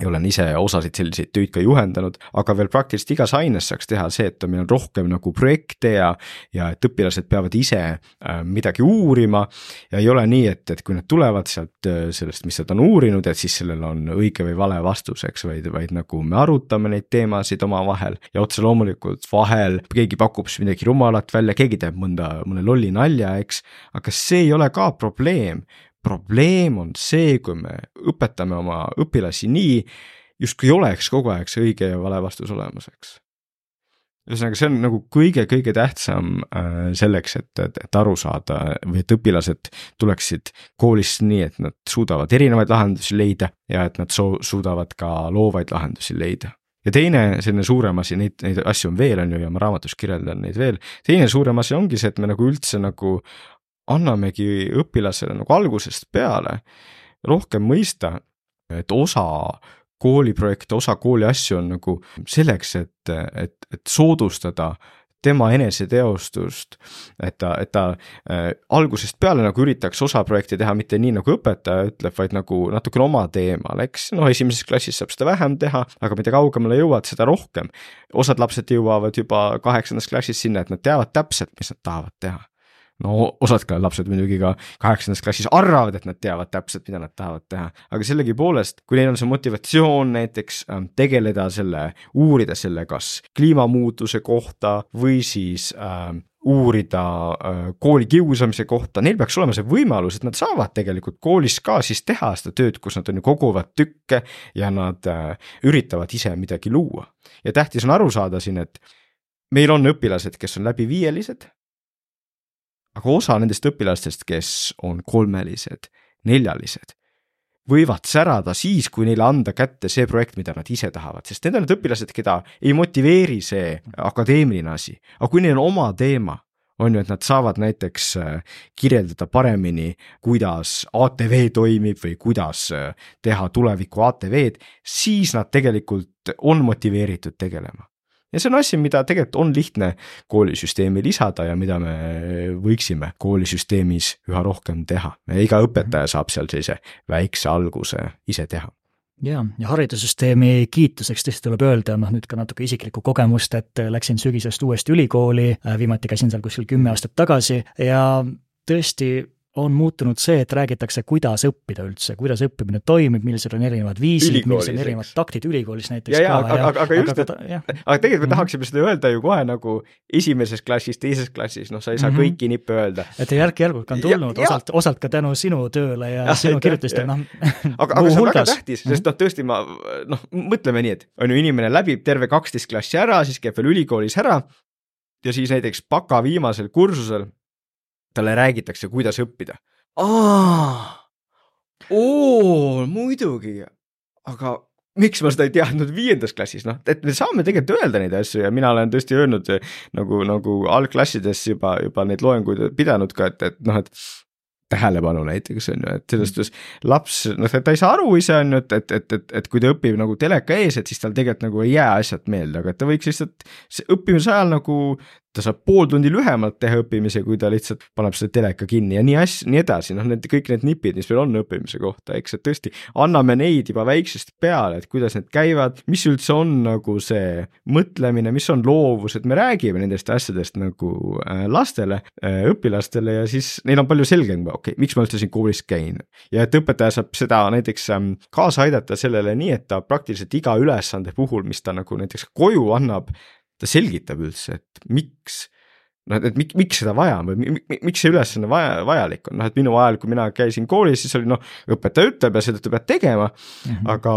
ja olen ise osasid selliseid töid ka juhendanud, aga veel praktiliselt igas aines saaks teha see, et meil on rohkem nagu projekte ja, ja et õpilased peavad ise äh, midagi uurima. ja ei ole nii, et, et kui nad tulevad sealt äh, sellest, mis nad on uurinud, et siis sellel on õige või vale vastus, eks, vaid, vaid nagu me arutame neid teemasid omavahel ja otse loomulikult vahel keegi pakub siis midagi rumalat välja, keegi teeb mõnda, mõne lolli nalja, eks. aga see ei ole ka probleem probleem on see, kui me õpetame oma õpilasi nii, justkui oleks kogu aeg see õige ja vale vastus olemas, eks. ühesõnaga, see on nagu kõige-kõige tähtsam äh, selleks, et, et, et aru saada või et õpilased tuleksid koolist nii, et nad suudavad erinevaid lahendusi leida ja et nad soo-, suudavad ka loovaid lahendusi leida ja teine selline suurem asi, neid, neid asju on veel, on ju, ja ma raamatus kirjeldan neid veel. teine suurem asi ongi see, et me nagu üldse nagu annamegi õpilasele nagu algusest peale rohkem mõista, et osa kooliprojekte, osa kooli asju on nagu selleks, et, et, et soodustada tema eneseteostust, et ta, et ta äh, algusest peale nagu üritaks osa projekti teha mitte nii, nagu õpetaja ütleb, vaid nagu natukene oma teemal, eks, noh, esimeses klassis saab seda vähem teha, aga mida kaugemale jõuad, seda rohkem. osad lapsed jõuavad juba kaheksandas klassis sinna, et nad teavad täpselt, mis nad tahavad teha no osad ka lapsed muidugi ka kaheksandas klassis arvavad, et nad teavad täpselt, mida nad tahavad teha, aga sellegipoolest, kui neil on see motivatsioon näiteks ähm, tegeleda selle, uurida selle kas kliimamuutuse kohta või siis äh, uurida kooli kiusamise kohta, neil peaks olema see võimalus, et nad saavad tegelikult koolis ka siis teha seda tööd, kus nad on ju koguvad tükke ja nad äh, üritavad ise midagi luua. ja tähtis on aru saada siin, et meil on õpilased, kes on läbiviielised aga osa nendest õpilastest, kes on kolmelised, neljalised, võivad särada siis, kui neile anda kätte see projekt, mida nad ise tahavad, sest need on need õpilased, keda ei motiveeri see akadeemiline asi, aga kui neil on oma teema, on ju, et nad saavad näiteks äh, kirjeldada paremini, kuidas ATV toimib või kuidas äh, teha tuleviku ATV-d, siis nad tegelikult on motiveeritud tegelema ja see on asi, mida tegelikult on lihtne koolisüsteemi lisada ja mida me võiksime koolisüsteemis üha rohkem teha. iga õpetaja saab seal sellise väikse alguse ise teha jaa, ja haridussüsteemi kiituseks tõesti tuleb öelda, noh nüüd ka natuke isiklikku kogemust, et läksin sügisest uuesti ülikooli, viimati käisin seal kuskil kümme aastat tagasi ja tõesti on muutunud see, et räägitakse, kuidas õppida üldse, kuidas õppimine toimib, millised on erinevad viisid, millised on erinevad taktid ülikoolis näiteks ja, ja, ka. aga, aga, aga just, et, aga tegelikult me mhm. tahaksime seda öelda ju kohe nagu esimeses klassis, teises klassis, noh, sa ei saa mm -hmm. kõiki nippe öelda. et järk-järgult on tulnud osalt, osalt ka tänu sinu tööle ja, ja sinu kirjutustele, noh. aga, aga see on väga tähtis, sest noh, tõesti ma noh, mõtleme nii, et on ju, inimene läbib terve kaksteist klassi ära, siis käib veel ülikoolis ära ja siis näiteks baka viimasel kursusel talle räägitakse, kuidas õppida. oo, muidugi, aga miks ma seda ei teadnud viiendas klassis, noh, et me saame tegelikult öelda neid asju ja mina olen tõesti öelnud nagu, nagu algklassides juba, juba neid loenguid pidanud ka, et, et noh, et tähelepanu näiteks on ju, et selles suhtes laps, noh, ta ei saa aru ise on ju, et, et, et, et, et kui ta õpib nagu teleka ees, et siis tal tegelikult nagu ei jää asjad meelde, aga ta võiks lihtsalt õppimise ajal nagu ta saab pool tundi lühemalt teha õppimise, kui ta lihtsalt paneb selle teleka kinni ja nii asj-, nii edasi, noh, need kõik need nipid, mis meil on õppimise kohta, eks, et tõesti anname neid juba väiksest peale, et kuidas need käivad, mis üldse on nagu see mõtlemine, mis on loovus, et me räägime nendest asjadest nagu äh, lastele, äh, õpilastele ja siis neil on palju selgem, okei okay,, miks ma üldse siin koolis käin. ja et õpetaja saab seda näiteks ähm, kaasa aidata sellele nii, et ta praktiliselt iga ülesande puhul, mis ta nagu näiteks koju annab, ta selgitab üldse, et miks noh, et miks, miks seda vaja on või miks see ülesanne vaja, vajalik on, noh et minu ajal, kui mina käisin koolis, siis oli noh, õpetaja ütleb ja seetõttu pead tegema mm. -hmm. aga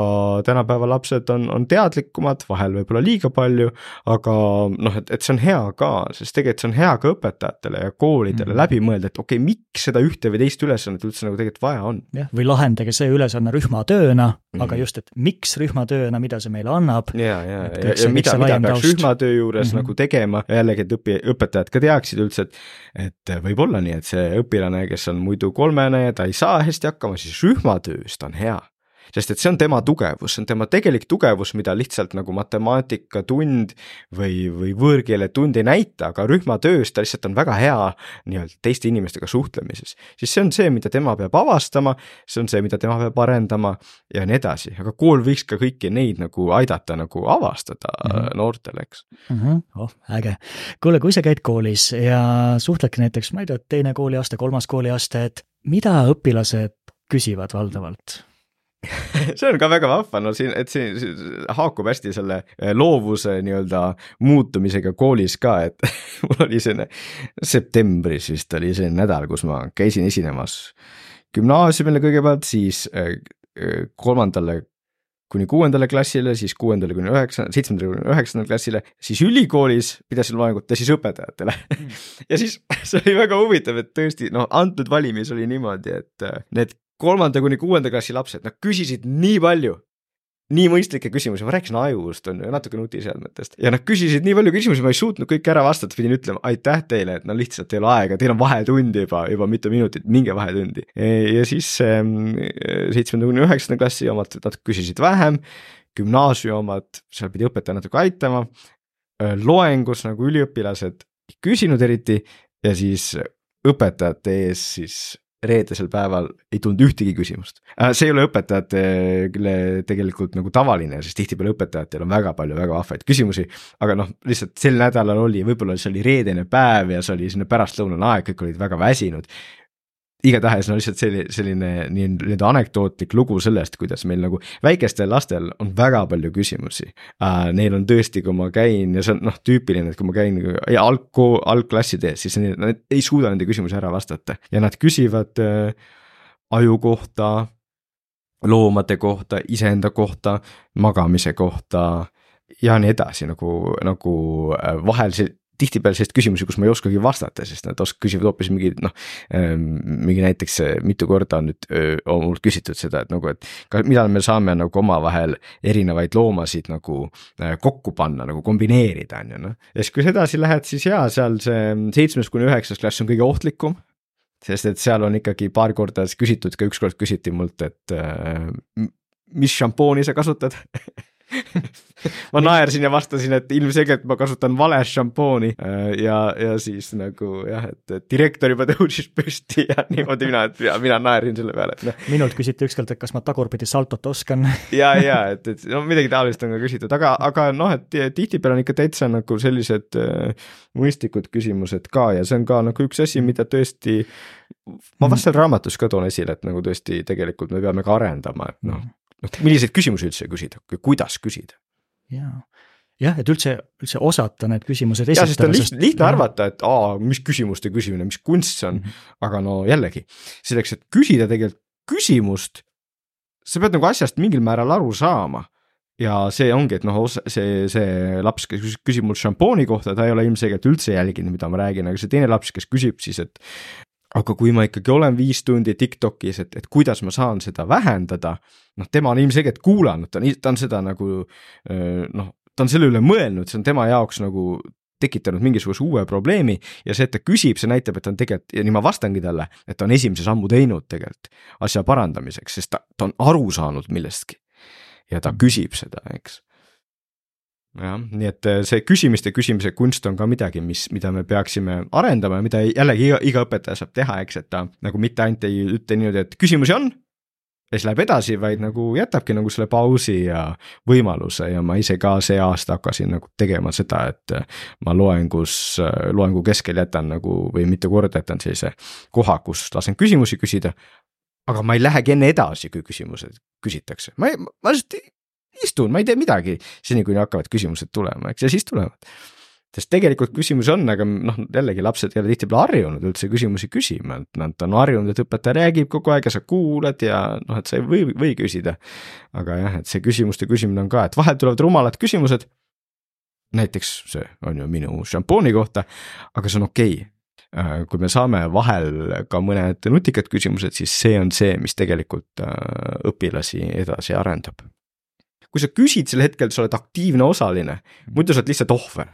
tänapäeva lapsed on, on teadlikumad, vahel võib-olla liiga palju, aga noh, et, et see on hea ka, sest tegelikult see on hea ka õpetajatele ja koolidele mm -hmm. läbi mõelda, et okei okay,, miks seda ühte või teist ülesannet üldse nagu tegelikult vaja on. jah, või lahendage see ülesanne rühmatööna mm, -hmm. aga just, et miks rühmatööna, mida see meile annab. ja, ja, ja, ja mida, mida peaks rühmatöö juures mm -hmm. nagu tegema ja jällegi, et õpi-, õpetajad ka teaksid üldse, et et võib olla nii, et see õpilane, kes on muidu kolmene, ta ei saa hästi hakkama, siis rühmatöös ta on hea sest et see on tema tugevus, see on tema tegelik tugevus, mida lihtsalt nagu matemaatikatund või, või võõrkeeletund ei näita, aga rühmatöös ta lihtsalt on väga hea nii-öelda teiste inimestega suhtlemises. siis see on see, mida tema peab avastama, see on see, mida tema peab arendama ja nii edasi, aga kool võiks ka kõiki neid nagu aidata nagu avastada mm -hmm. noortele, eks mm. -hmm. oh, äge. kuule, kui sa käid koolis ja suhtledki näiteks, ma ei tea, teine kooliaste, kolmas kooliaste, et mida õpilased küsivad valdavalt? <laughs> see on ka väga vahva, no siin, et siin, siin haakub hästi selle eh, loovuse nii-öelda muutumisega koolis ka, et <laughs> mul oli selline septembris vist oli selline nädal, kus ma käisin esinemas gümnaasiumile kõigepealt, siis äh, äh, kolmandale kuni kuuendale klassile, siis kuuendale kuni üheksa, seitsmendale kuni üheksandale klassile, siis ülikoolis pidasin loengut ja siis õpetajatele mm. <laughs> ja siis see oli väga huvitav, et tõesti noh, antud valimis oli niimoodi, et need kolmanda kuni kuuenda klassi lapsed, nad küsisid nii palju nii mõistlikke küsimusi, ma rääkisin ajust on ju, natuke nutiseadmetest ja nad küsisid nii palju küsimusi, ma ei suutnud kõike ära vastata, pidin ütlema aitäh teile, et no lihtsalt ei ole aega, teil on vahetund juba, juba mitu minutit, minge vahetundi. ja siis ähm, seitsmenda kuni üheksanda klassi omad natuke küsisid vähem, gümnaasiumi omad, seal pidi õpetaja natuke aitama, äh, loengus nagu üliõpilased ei küsinud eriti. Ja siis õpetajate ees siis reedesel päeval ei tulnud ühtegi küsimust. Äh, see ei ole õpetajatele tegelikult nagu tavaline, sest tihtipeale õpetajatel on väga palju väga vahvaid küsimusi. aga noh, lihtsalt sel nädalal oli, võib-olla see oli reedene päev ja see oli selline pärastlõunane aeg, kõik olid väga väsinud igatahes no lihtsalt selline, selline nii-öelda anekdootlik lugu sellest, kuidas meil nagu väikestel lastel on väga palju küsimusi uh,. Neil on tõesti, kui ma käin ja see on noh, tüüpiline, et kui ma käin algkool, algklasside ees, siis need, nad ei suuda nende küsimusi ära vastata ja nad küsivad uh, aju kohta, loomade kohta, iseenda kohta, magamise kohta ja nii edasi nagu, nagu äh, vahel see tihtipeale selliseid küsimusi, kus ma ei oskagi vastata, sest nad osk-, küsivad hoopis mingi noh, ehm, mingi näiteks mitu korda on nüüd on mult küsitud seda, et nagu, et ka millal me saame nagu omavahel erinevaid loomasid nagu kokku panna, nagu kombineerida, on ju noh. ja siis, kui sa edasi lähed, siis jaa, seal see seitsmes kuni üheksas klass on kõige ohtlikum sest et seal on ikkagi paar korda küsitud, ka ükskord küsiti mult, et äh, mis šampooni sa kasutad <laughs> <laughs> ma naersin ja vastasin, et ilmselgelt ma kasutan vale šampooni. Äh, ja, ja siis nagu jah, et direktor juba <laughs> tõusis püsti ja niimoodi mina, et ja mina naerin selle peale, et noh. minult küsiti ükskord, et kas ma tagurpidi saltot oskan. <laughs> Ja, ja et, et no midagi taolist on ka küsitud, aga, aga noh, et tihtipeale on ikka täitsa nagu sellised äh, mõistlikud küsimused ka ja see on ka nagu üks asi, mida tõesti ma vast seal raamatus ka toon esile, et nagu tõesti tegelikult me peame ka arendama, et noh, noh, milliseid küsimusi üldse küsida, kuidas küsida. jaa, jah, et üldse, üldse osata need küsimused esitada. sest on lihtne, lihtne arvata, et aa, mis küsimuste küsimine, mis kunst see on mm, -hmm. aga no jällegi, selleks, et küsida tegelikult küsimust, sa pead nagu asjast mingil määral aru saama ja see ongi, et noh, see, see laps, kes küsib mul šampooni kohta, ta ei ole ilmselgelt üldse jälginud, mida ma räägin, aga see teine laps, kes küsib siis, et aga kui ma ikkagi olen viis tundi Tiktokis, et, et kuidas ma saan seda vähendada, noh, tema on ilmselgelt kuulanud, ta on, ta on seda nagu noh, ta on selle üle mõelnud, see on tema jaoks nagu tekitanud mingisuguse uue probleemi ja see, et ta küsib, see näitab, et ta on tegelikult ja nii ma vastangi talle, et ta on esimese sammu teinud tegelikult asja parandamiseks, sest ta, ta on aru saanud millestki. ja ta küsib seda, eks jah, nii et äh, see küsimiste küsimise kunst on ka midagi, mis, mida me peaksime arendama ja mida jällegi iga, iga õpetaja saab teha, eks, et ta nagu mitte ainult ei ütle niimoodi, et küsimusi on. ja siis läheb edasi, vaid nagu jätabki nagu selle pausi ja võimaluse ja ma ise ka see aasta hakkasin nagu tegema seda, et äh, ma loengus, äh, loengu keskel jätan nagu või mitu korda jätan sellise koha, kus lasen küsimusi küsida aga ma ei lähegi enne edasi, kui küsimused küsitakse, ma ei, ma lihtsalt istun, ma ei tee midagi, seni kuni hakkavad küsimused tulema, eks, ja siis tulevad. sest tegelikult küsimusi on, aga noh, jällegi lapsed ei ole tihtipeale harjunud üldse küsimusi küsima, et nad on harjunud, et õpetaja räägib kogu aeg ja sa kuulad ja noh, et sa ei või, või küsida. aga jah, et see küsimuste küsimine on ka, et vahel tulevad rumalad küsimused. näiteks see on ju minu šampooni kohta, aga see on okei okay äh, kui me saame vahel ka mõned nutikad küsimused, siis see on see, mis tegelikult äh, õpilasi edasi arendab kui sa küsid sel hetkel, sa oled aktiivne osaline, muidu sa oled lihtsalt ohver.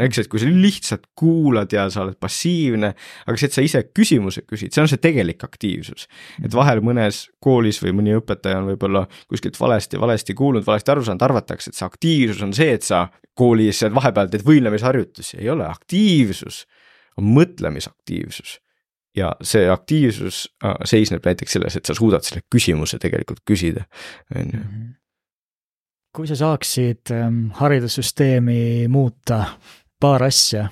eks, et kui sa lihtsalt kuulad ja sa oled passiivne, aga see, et sa ise küsimuse küsid, see on see tegelik aktiivsus. et vahel mõnes koolis või mõni õpetaja on võib-olla kuskilt valesti, valesti kuulnud, valesti aru saanud, arvatakse, et see aktiivsus on see, et sa koolis vahepeal teed võimlemisharjutusi, ei ole, aktiivsus on mõtlemisaktiivsus. Ja see aktiivsus äh, seisneb näiteks selles, et sa suudad selle küsimuse tegelikult küsida, on ju. Mhm kui sa saaksid ähm, haridussüsteemi muuta, paar asja,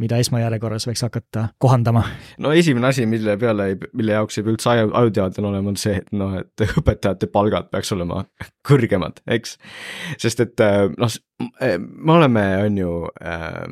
mida esmajärjekorras võiks hakata kohandama? no esimene asi, mille peale, mille jaoks ei pea üldse aju, ajuteadlane olema, on see, et noh, et õpetajate palgad peaks olema kõrgemad, eks. sest et äh, noh, me oleme, on ju äh,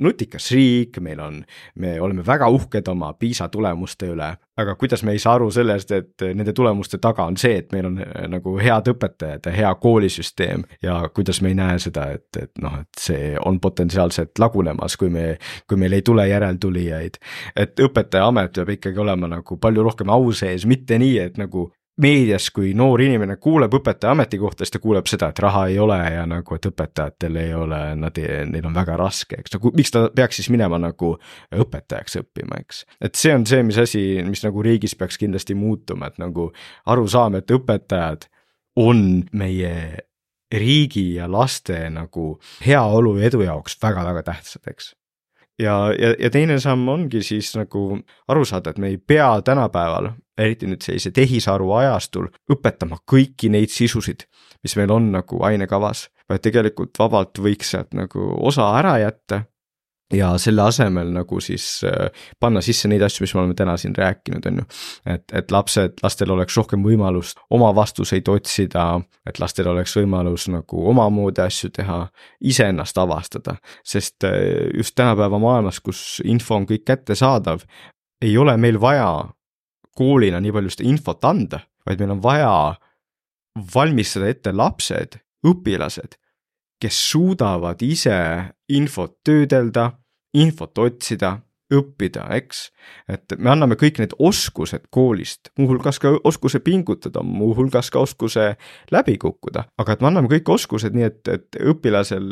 nutikas riik, meil on, me oleme väga uhked oma PISA tulemuste üle, aga kuidas me ei saa aru sellest, et nende tulemuste taga on see, et meil on äh, nagu head õpetajad ja hea koolisüsteem ja kuidas me ei näe seda, et, et noh, et see on potentsiaalselt lagunemas, kui me, kui meil ei tule järeltulijaid. et õpetajaamet peab ikkagi olema nagu palju rohkem au sees, mitte nii, et nagu meedias, kui noor inimene kuuleb õpetaja ametikohta, siis ta kuuleb seda, et raha ei ole ja nagu, et õpetajatel ei ole, nad, neil on väga raske, eks, nagu miks ta peaks siis minema nagu õpetajaks õppima, eks. et see on see, mis asi, mis nagu riigis peaks kindlasti muutuma, et nagu aru saama, et õpetajad on meie riigi ja laste nagu heaolu ja edu jaoks väga-väga tähtsad, eks ja, ja, ja teine samm ongi siis nagu aru saada, et me ei pea tänapäeval eriti nüüd sellise tehisaru ajastul, õpetama kõiki neid sisusid, mis meil on nagu ainekavas, vaid tegelikult vabalt võiks sealt nagu osa ära jätta ja selle asemel nagu siis äh, panna sisse neid asju, mis me oleme täna siin rääkinud, on ju. et, et lapsed, lastel oleks rohkem võimalust oma vastuseid otsida, et lastel oleks võimalus nagu omamoodi asju teha, iseennast avastada. sest äh, just tänapäeva maailmas, kus info on kõik kättesaadav, ei ole meil vaja koolina nii palju seda infot anda, vaid meil on vaja valmistada ette lapsed, õpilased, kes suudavad ise infot töödelda, infot otsida, õppida, eks. et me anname kõik need oskused koolist, muuhulgas ka oskuse pingutada, muuhulgas ka oskuse läbi kukkuda, aga et me anname kõik oskused nii, et, et õpilasel,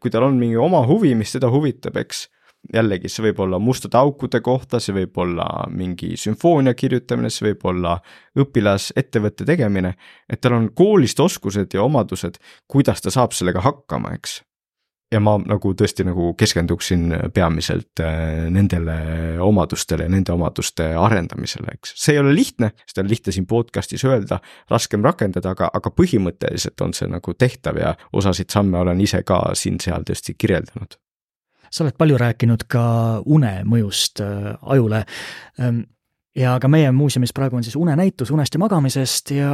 kui tal on mingi oma huvi, mis teda huvitab, eks jällegi, see võib olla mustade aukude kohta, see võib olla mingi sümfoonia kirjutamine, see võib olla õpilasettevõtte tegemine, et tal on koolist oskused ja omadused, kuidas ta saab sellega hakkama, eks. Ja ma nagu tõesti nagu keskenduksin peamiselt äh, nendele omadustele ja nende omaduste arendamisele, eks. see ei ole lihtne, seda on lihtne siin podcast'is öelda, raskem rakendada, aga, aga põhimõtteliselt on see nagu tehtav ja osasid samme olen ise ka siin-seal tõesti kirjeldanud sa oled palju rääkinud ka une mõjust äh, ajule. Ähm, ja ka meie muuseumis praegu on siis unenäitus unest ja magamisest ja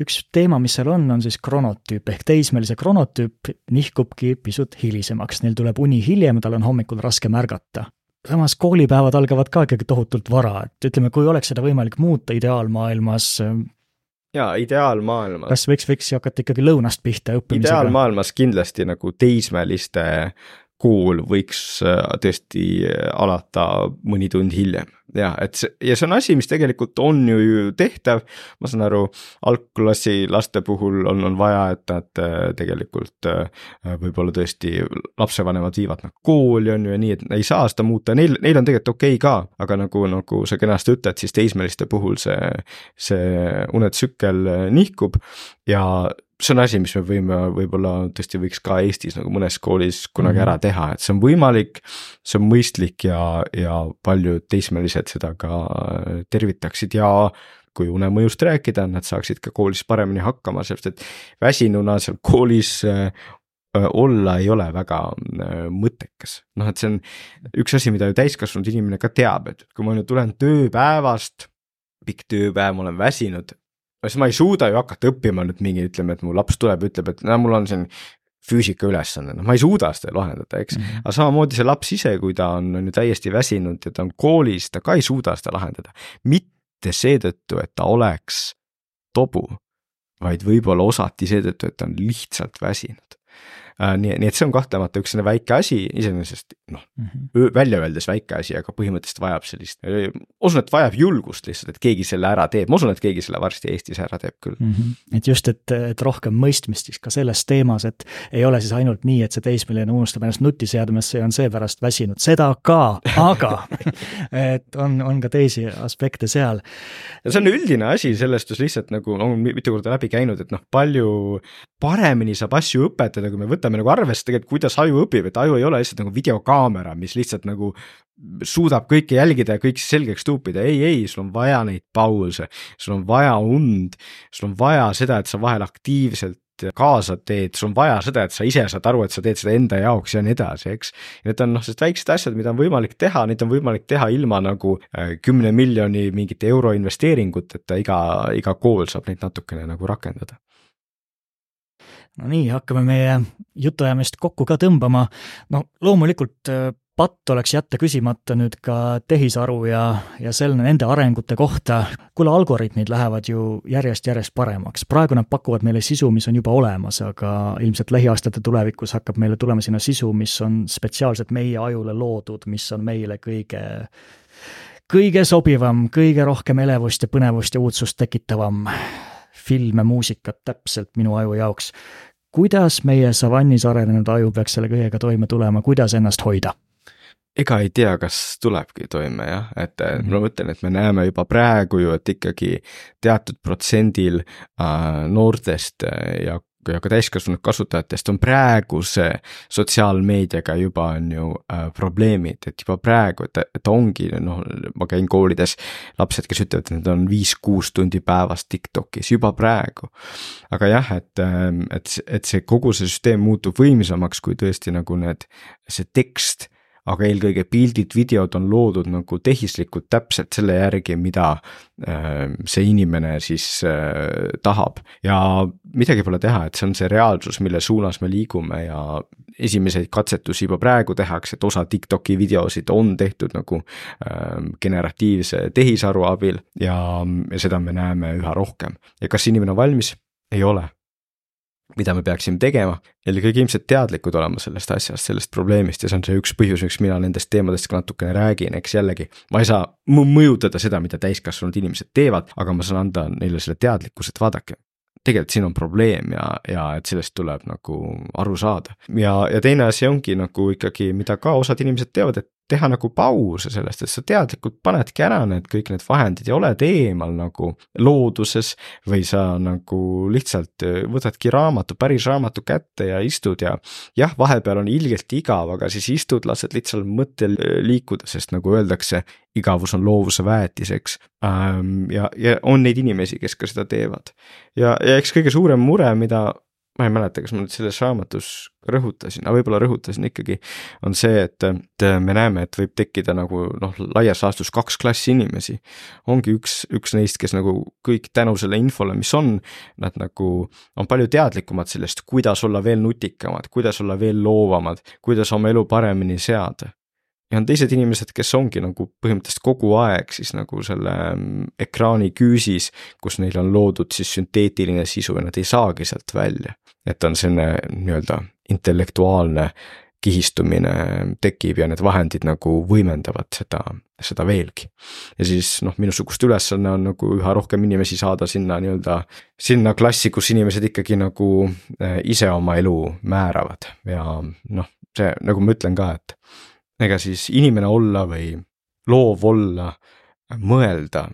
üks teema, mis seal on, on siis kronotüüp ehk teismelise kronotüüp nihkubki pisut hilisemaks, neil tuleb uni hiljem, tal on hommikul raske märgata. samas koolipäevad algavad ka ikkagi tohutult vara, et ütleme, kui oleks seda võimalik muuta ideaalmaailmas, ähm, jaa, ideaalmaailmas. kas võiks, võiks hakata ikkagi lõunast pihta õppimisega? ideaalmaailmas kindlasti nagu teismeliste kool võiks äh, tõesti äh, alata mõni tund hiljem. jah, et see ja see on asi, mis tegelikult on ju, ju tehtav. ma saan aru, algklassi laste puhul on, on vaja, et nad äh, tegelikult võib-olla tõesti lapsevanemad viivad nad kooli on ju ja nii, et ei saa seda muuta, neil, neil on tegelikult okei okay ka, aga nagu, nagu sa kenasti ütled, siis teismeliste puhul see, see unetsükkel nihkub ja see on asi, mis me võime võib-olla tõesti võiks ka Eestis nagu mõnes koolis kunagi mm ära teha, et see on võimalik. see on mõistlik ja, ja paljud teismelised seda ka tervitaksid ja kui unemõjust rääkida, nad saaksid ka koolis paremini hakkama, sellepärast et väsinuna seal koolis äh, olla ei ole väga äh, mõttekas. noh, et see on üks asi, mida ju täiskasvanud inimene ka teab, et kui ma nüüd tulen tööpäevast, pikk tööpäev, ma olen väsinud, siis ma ei suuda ju hakata õppima nüüd mingi, ütleme, et mu laps tuleb, ütleb, et no mul on siin füüsika ülesanne, noh, ma ei suuda seda lahendada, eks mm. -hmm. aga samamoodi see laps ise, kui ta on, on ju täiesti väsinud ja ta on koolis, ta ka ei suuda seda lahendada. mitte seetõttu, et ta oleks tobu, vaid võib-olla osati seetõttu, et ta on lihtsalt väsinud. Äh, nii, nii et see on kahtlemata üks selline väike asi, iseenesest noh mm -hmm., välja öeldes väike asi, aga põhimõtteliselt vajab sellist, usun, et vajab julgust lihtsalt, et keegi selle ära teeb, ma usun, et keegi selle varsti Eestis ära teeb küll mm. -hmm. et just, et, et rohkem mõistmist siis ka selles teemas, et ei ole siis ainult nii, et see teismeline unustab ennast nutiseadmesse ja on seepärast väsinud, seda ka, aga <laughs> et on, on ka teisi aspekte seal. ja see on üldine asi, sellest just lihtsalt nagu on mitu korda läbi käinud, et noh, palju paremini saab asju õpetada, kui me võtame võtame nagu arvesse tegelikult, kuidas aju õpib, et aju ei ole lihtsalt nagu videokaamera, mis lihtsalt nagu suudab kõike jälgida ja kõik selgeks tuupida, ei, ei, sul on vaja neid pause, sul on vaja und, sul on vaja seda, et sa vahel aktiivselt kaasa teed, sul on vaja seda, et sa ise saad aru, et sa teed seda enda jaoks ja nii edasi, eks. Need on noh, sellised väiksed asjad, mida on võimalik teha, neid on võimalik teha ilma nagu äh, kümne miljoni mingite euro investeeringuteta, iga, iga kool saab neid natukene nagu rakendada no nii, hakkame meie jutuajamist kokku ka tõmbama. no loomulikult äh, patt oleks jätta küsimata nüüd ka tehisaru ja, ja selle, nende arengute kohta. kuule, algoritmid lähevad ju järjest-järjest paremaks, praegu nad pakuvad meile sisu, mis on juba olemas, aga ilmselt lähiaastate tulevikus hakkab meile tulema sinna sisu, mis on spetsiaalselt meie ajule loodud, mis on meile kõige kõige sobivam, kõige rohkem elevust ja põnevust ja uudsust tekitavam film ja muusikat täpselt minu aju jaoks. kuidas meie savannis arenenud aju peaks selle kõigega toime tulema, kuidas ennast hoida? ega ei tea, kas tulebki toime jah, et mm -hmm. ma mõtlen, et me näeme juba praegu ju, et ikkagi teatud protsendil äh, noortest ja ja ka täiskasvanud kasutajatest on praeguse sotsiaalmeediaga juba on ju äh, probleemid, et juba praegu, et, et ongi noh, ma käin koolides, lapsed, kes ütlevad, et nad on viis-kuus tundi päevas Tiktokis juba praegu. aga jah, et, ähm, et, et see kogu see süsteem muutub võimsamaks, kui tõesti nagu need, see tekst aga eelkõige pildid, videod on loodud nagu tehislikult täpselt selle järgi, mida äh, see inimene siis äh, tahab. ja midagi pole teha, et see on see reaalsus, mille suunas me liigume ja esimeseid katsetusi juba praegu tehakse, et osa Tiktoki videosid on tehtud nagu äh, generatiivse tehisaru abil ja seda me näeme üha rohkem. ja kas inimene on valmis? ei ole mida me peaksime tegema, eelkõige ilmselt teadlikud olema sellest asjast, sellest probleemist ja see on see üks põhjus, miks mina nendest teemadest ka natukene räägin, eks jällegi. ma ei saa mõjutada seda, mida täiskasvanud inimesed teevad, aga ma saan anda neile selle teadlikkuse, et vaadake, tegelikult siin on probleem ja, ja et sellest tuleb nagu aru saada. ja, ja teine asi ongi nagu ikkagi, mida ka osad inimesed teevad, et teha nagu pause sellest, et sa teadlikult panedki ära need kõik need vahendid ja oled eemal nagu looduses. või sa nagu lihtsalt äh, võtadki raamatu, päris raamatu kätte ja istud ja jah, vahepeal on ilgelt igav, aga siis istud, lased lihtsalt mõttel äh, liikuda, sest nagu öeldakse, igavus on loovuse väetis, eks. Ja, ja on neid inimesi, kes ka seda teevad. ja, ja eks kõige suurem mure, mida ma ei mäleta, kas ma nüüd selles raamatus rõhutasin, aga võib-olla rõhutasin ikkagi, on see, et, et me näeme, et võib tekkida nagu noh, laias laastus kaks klassi inimesi. ongi üks, üks neist, kes nagu kõik tänu selle infole, mis on, nad nagu on palju teadlikumad sellest, kuidas olla veel nutikamad, kuidas olla veel loovamad, kuidas oma elu paremini seada ja on teised inimesed, kes ongi nagu põhimõtteliselt kogu aeg siis nagu selle mm, ekraani küüsis, kus neil on loodud siis sünteetiline sisu ja nad ei saagi sealt välja et on selline nii-öelda intellektuaalne kihistumine tekib ja need vahendid nagu võimendavad seda, seda veelgi. ja siis noh, minusugust ülesanne on nagu üha rohkem inimesi saada sinna nii-öelda, sinna klassi, kus inimesed ikkagi nagu eh, ise oma elu määravad ja noh, see nagu ma ütlen ka, et ega siis inimene olla või loov olla, mõelda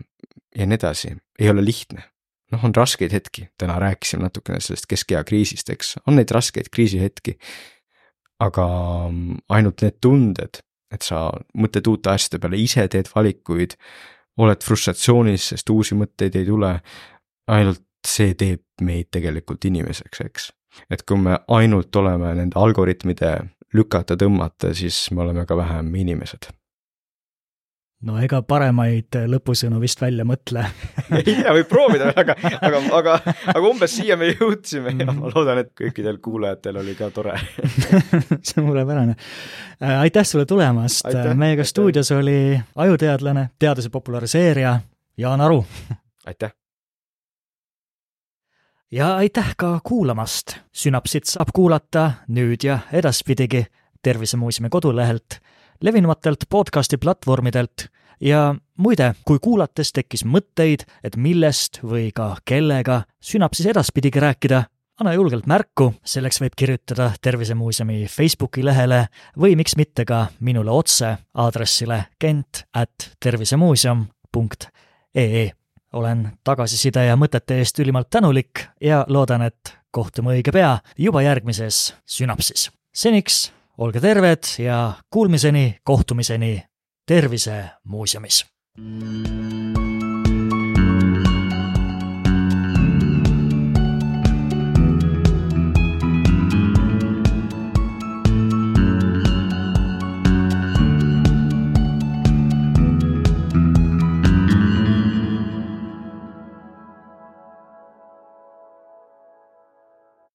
ja nii edasi, ei ole lihtne noh, on raskeid hetki, täna rääkisime natukene sellest keskea kriisist, eks, on neid raskeid kriisihetki. aga ainult need tunded, et sa mõtled uute asjade peale, ise teed valikuid, oled frustratsioonis, sest uusi mõtteid ei tule, ainult see teeb meid tegelikult inimeseks, eks. et kui me ainult oleme nende algoritmide lükata-tõmmata, siis me oleme ka vähem inimesed. No ega paremaid lõpusõnu vist välja mõtle. <laughs> Ei tea, võib proovida, aga, aga, aga, aga umbes siia me jõudsime ja ma loodan, et kõikidel kuulajatel oli ka tore. <laughs> Suurepärane. Äh, aitäh sulle tulemast, meiega stuudios oli ajuteadlane, teaduse populariseerija Jaan Aru. aitäh! Ja aitäh ka kuulamast! Sünapsit saab kuulata nüüd ja edaspidigi Tervisemuuseumi kodulehelt levinumatelt podcasti platvormidelt ja muide, kui kuulates tekkis mõtteid, et millest või ka kellega sünapsis edaspidigi rääkida, anna julgelt märku, selleks võib kirjutada Tervisemuuseumi Facebooki lehele või miks mitte ka minule otse aadressile kent at tervisemuuseum.ee. olen tagasiside ja mõtete eest ülimalt tänulik ja loodan, et kohtume õige pea juba järgmises Sünapsis. seniks olge terved ja kuulmiseni, kohtumiseni Tervisemuuseumis.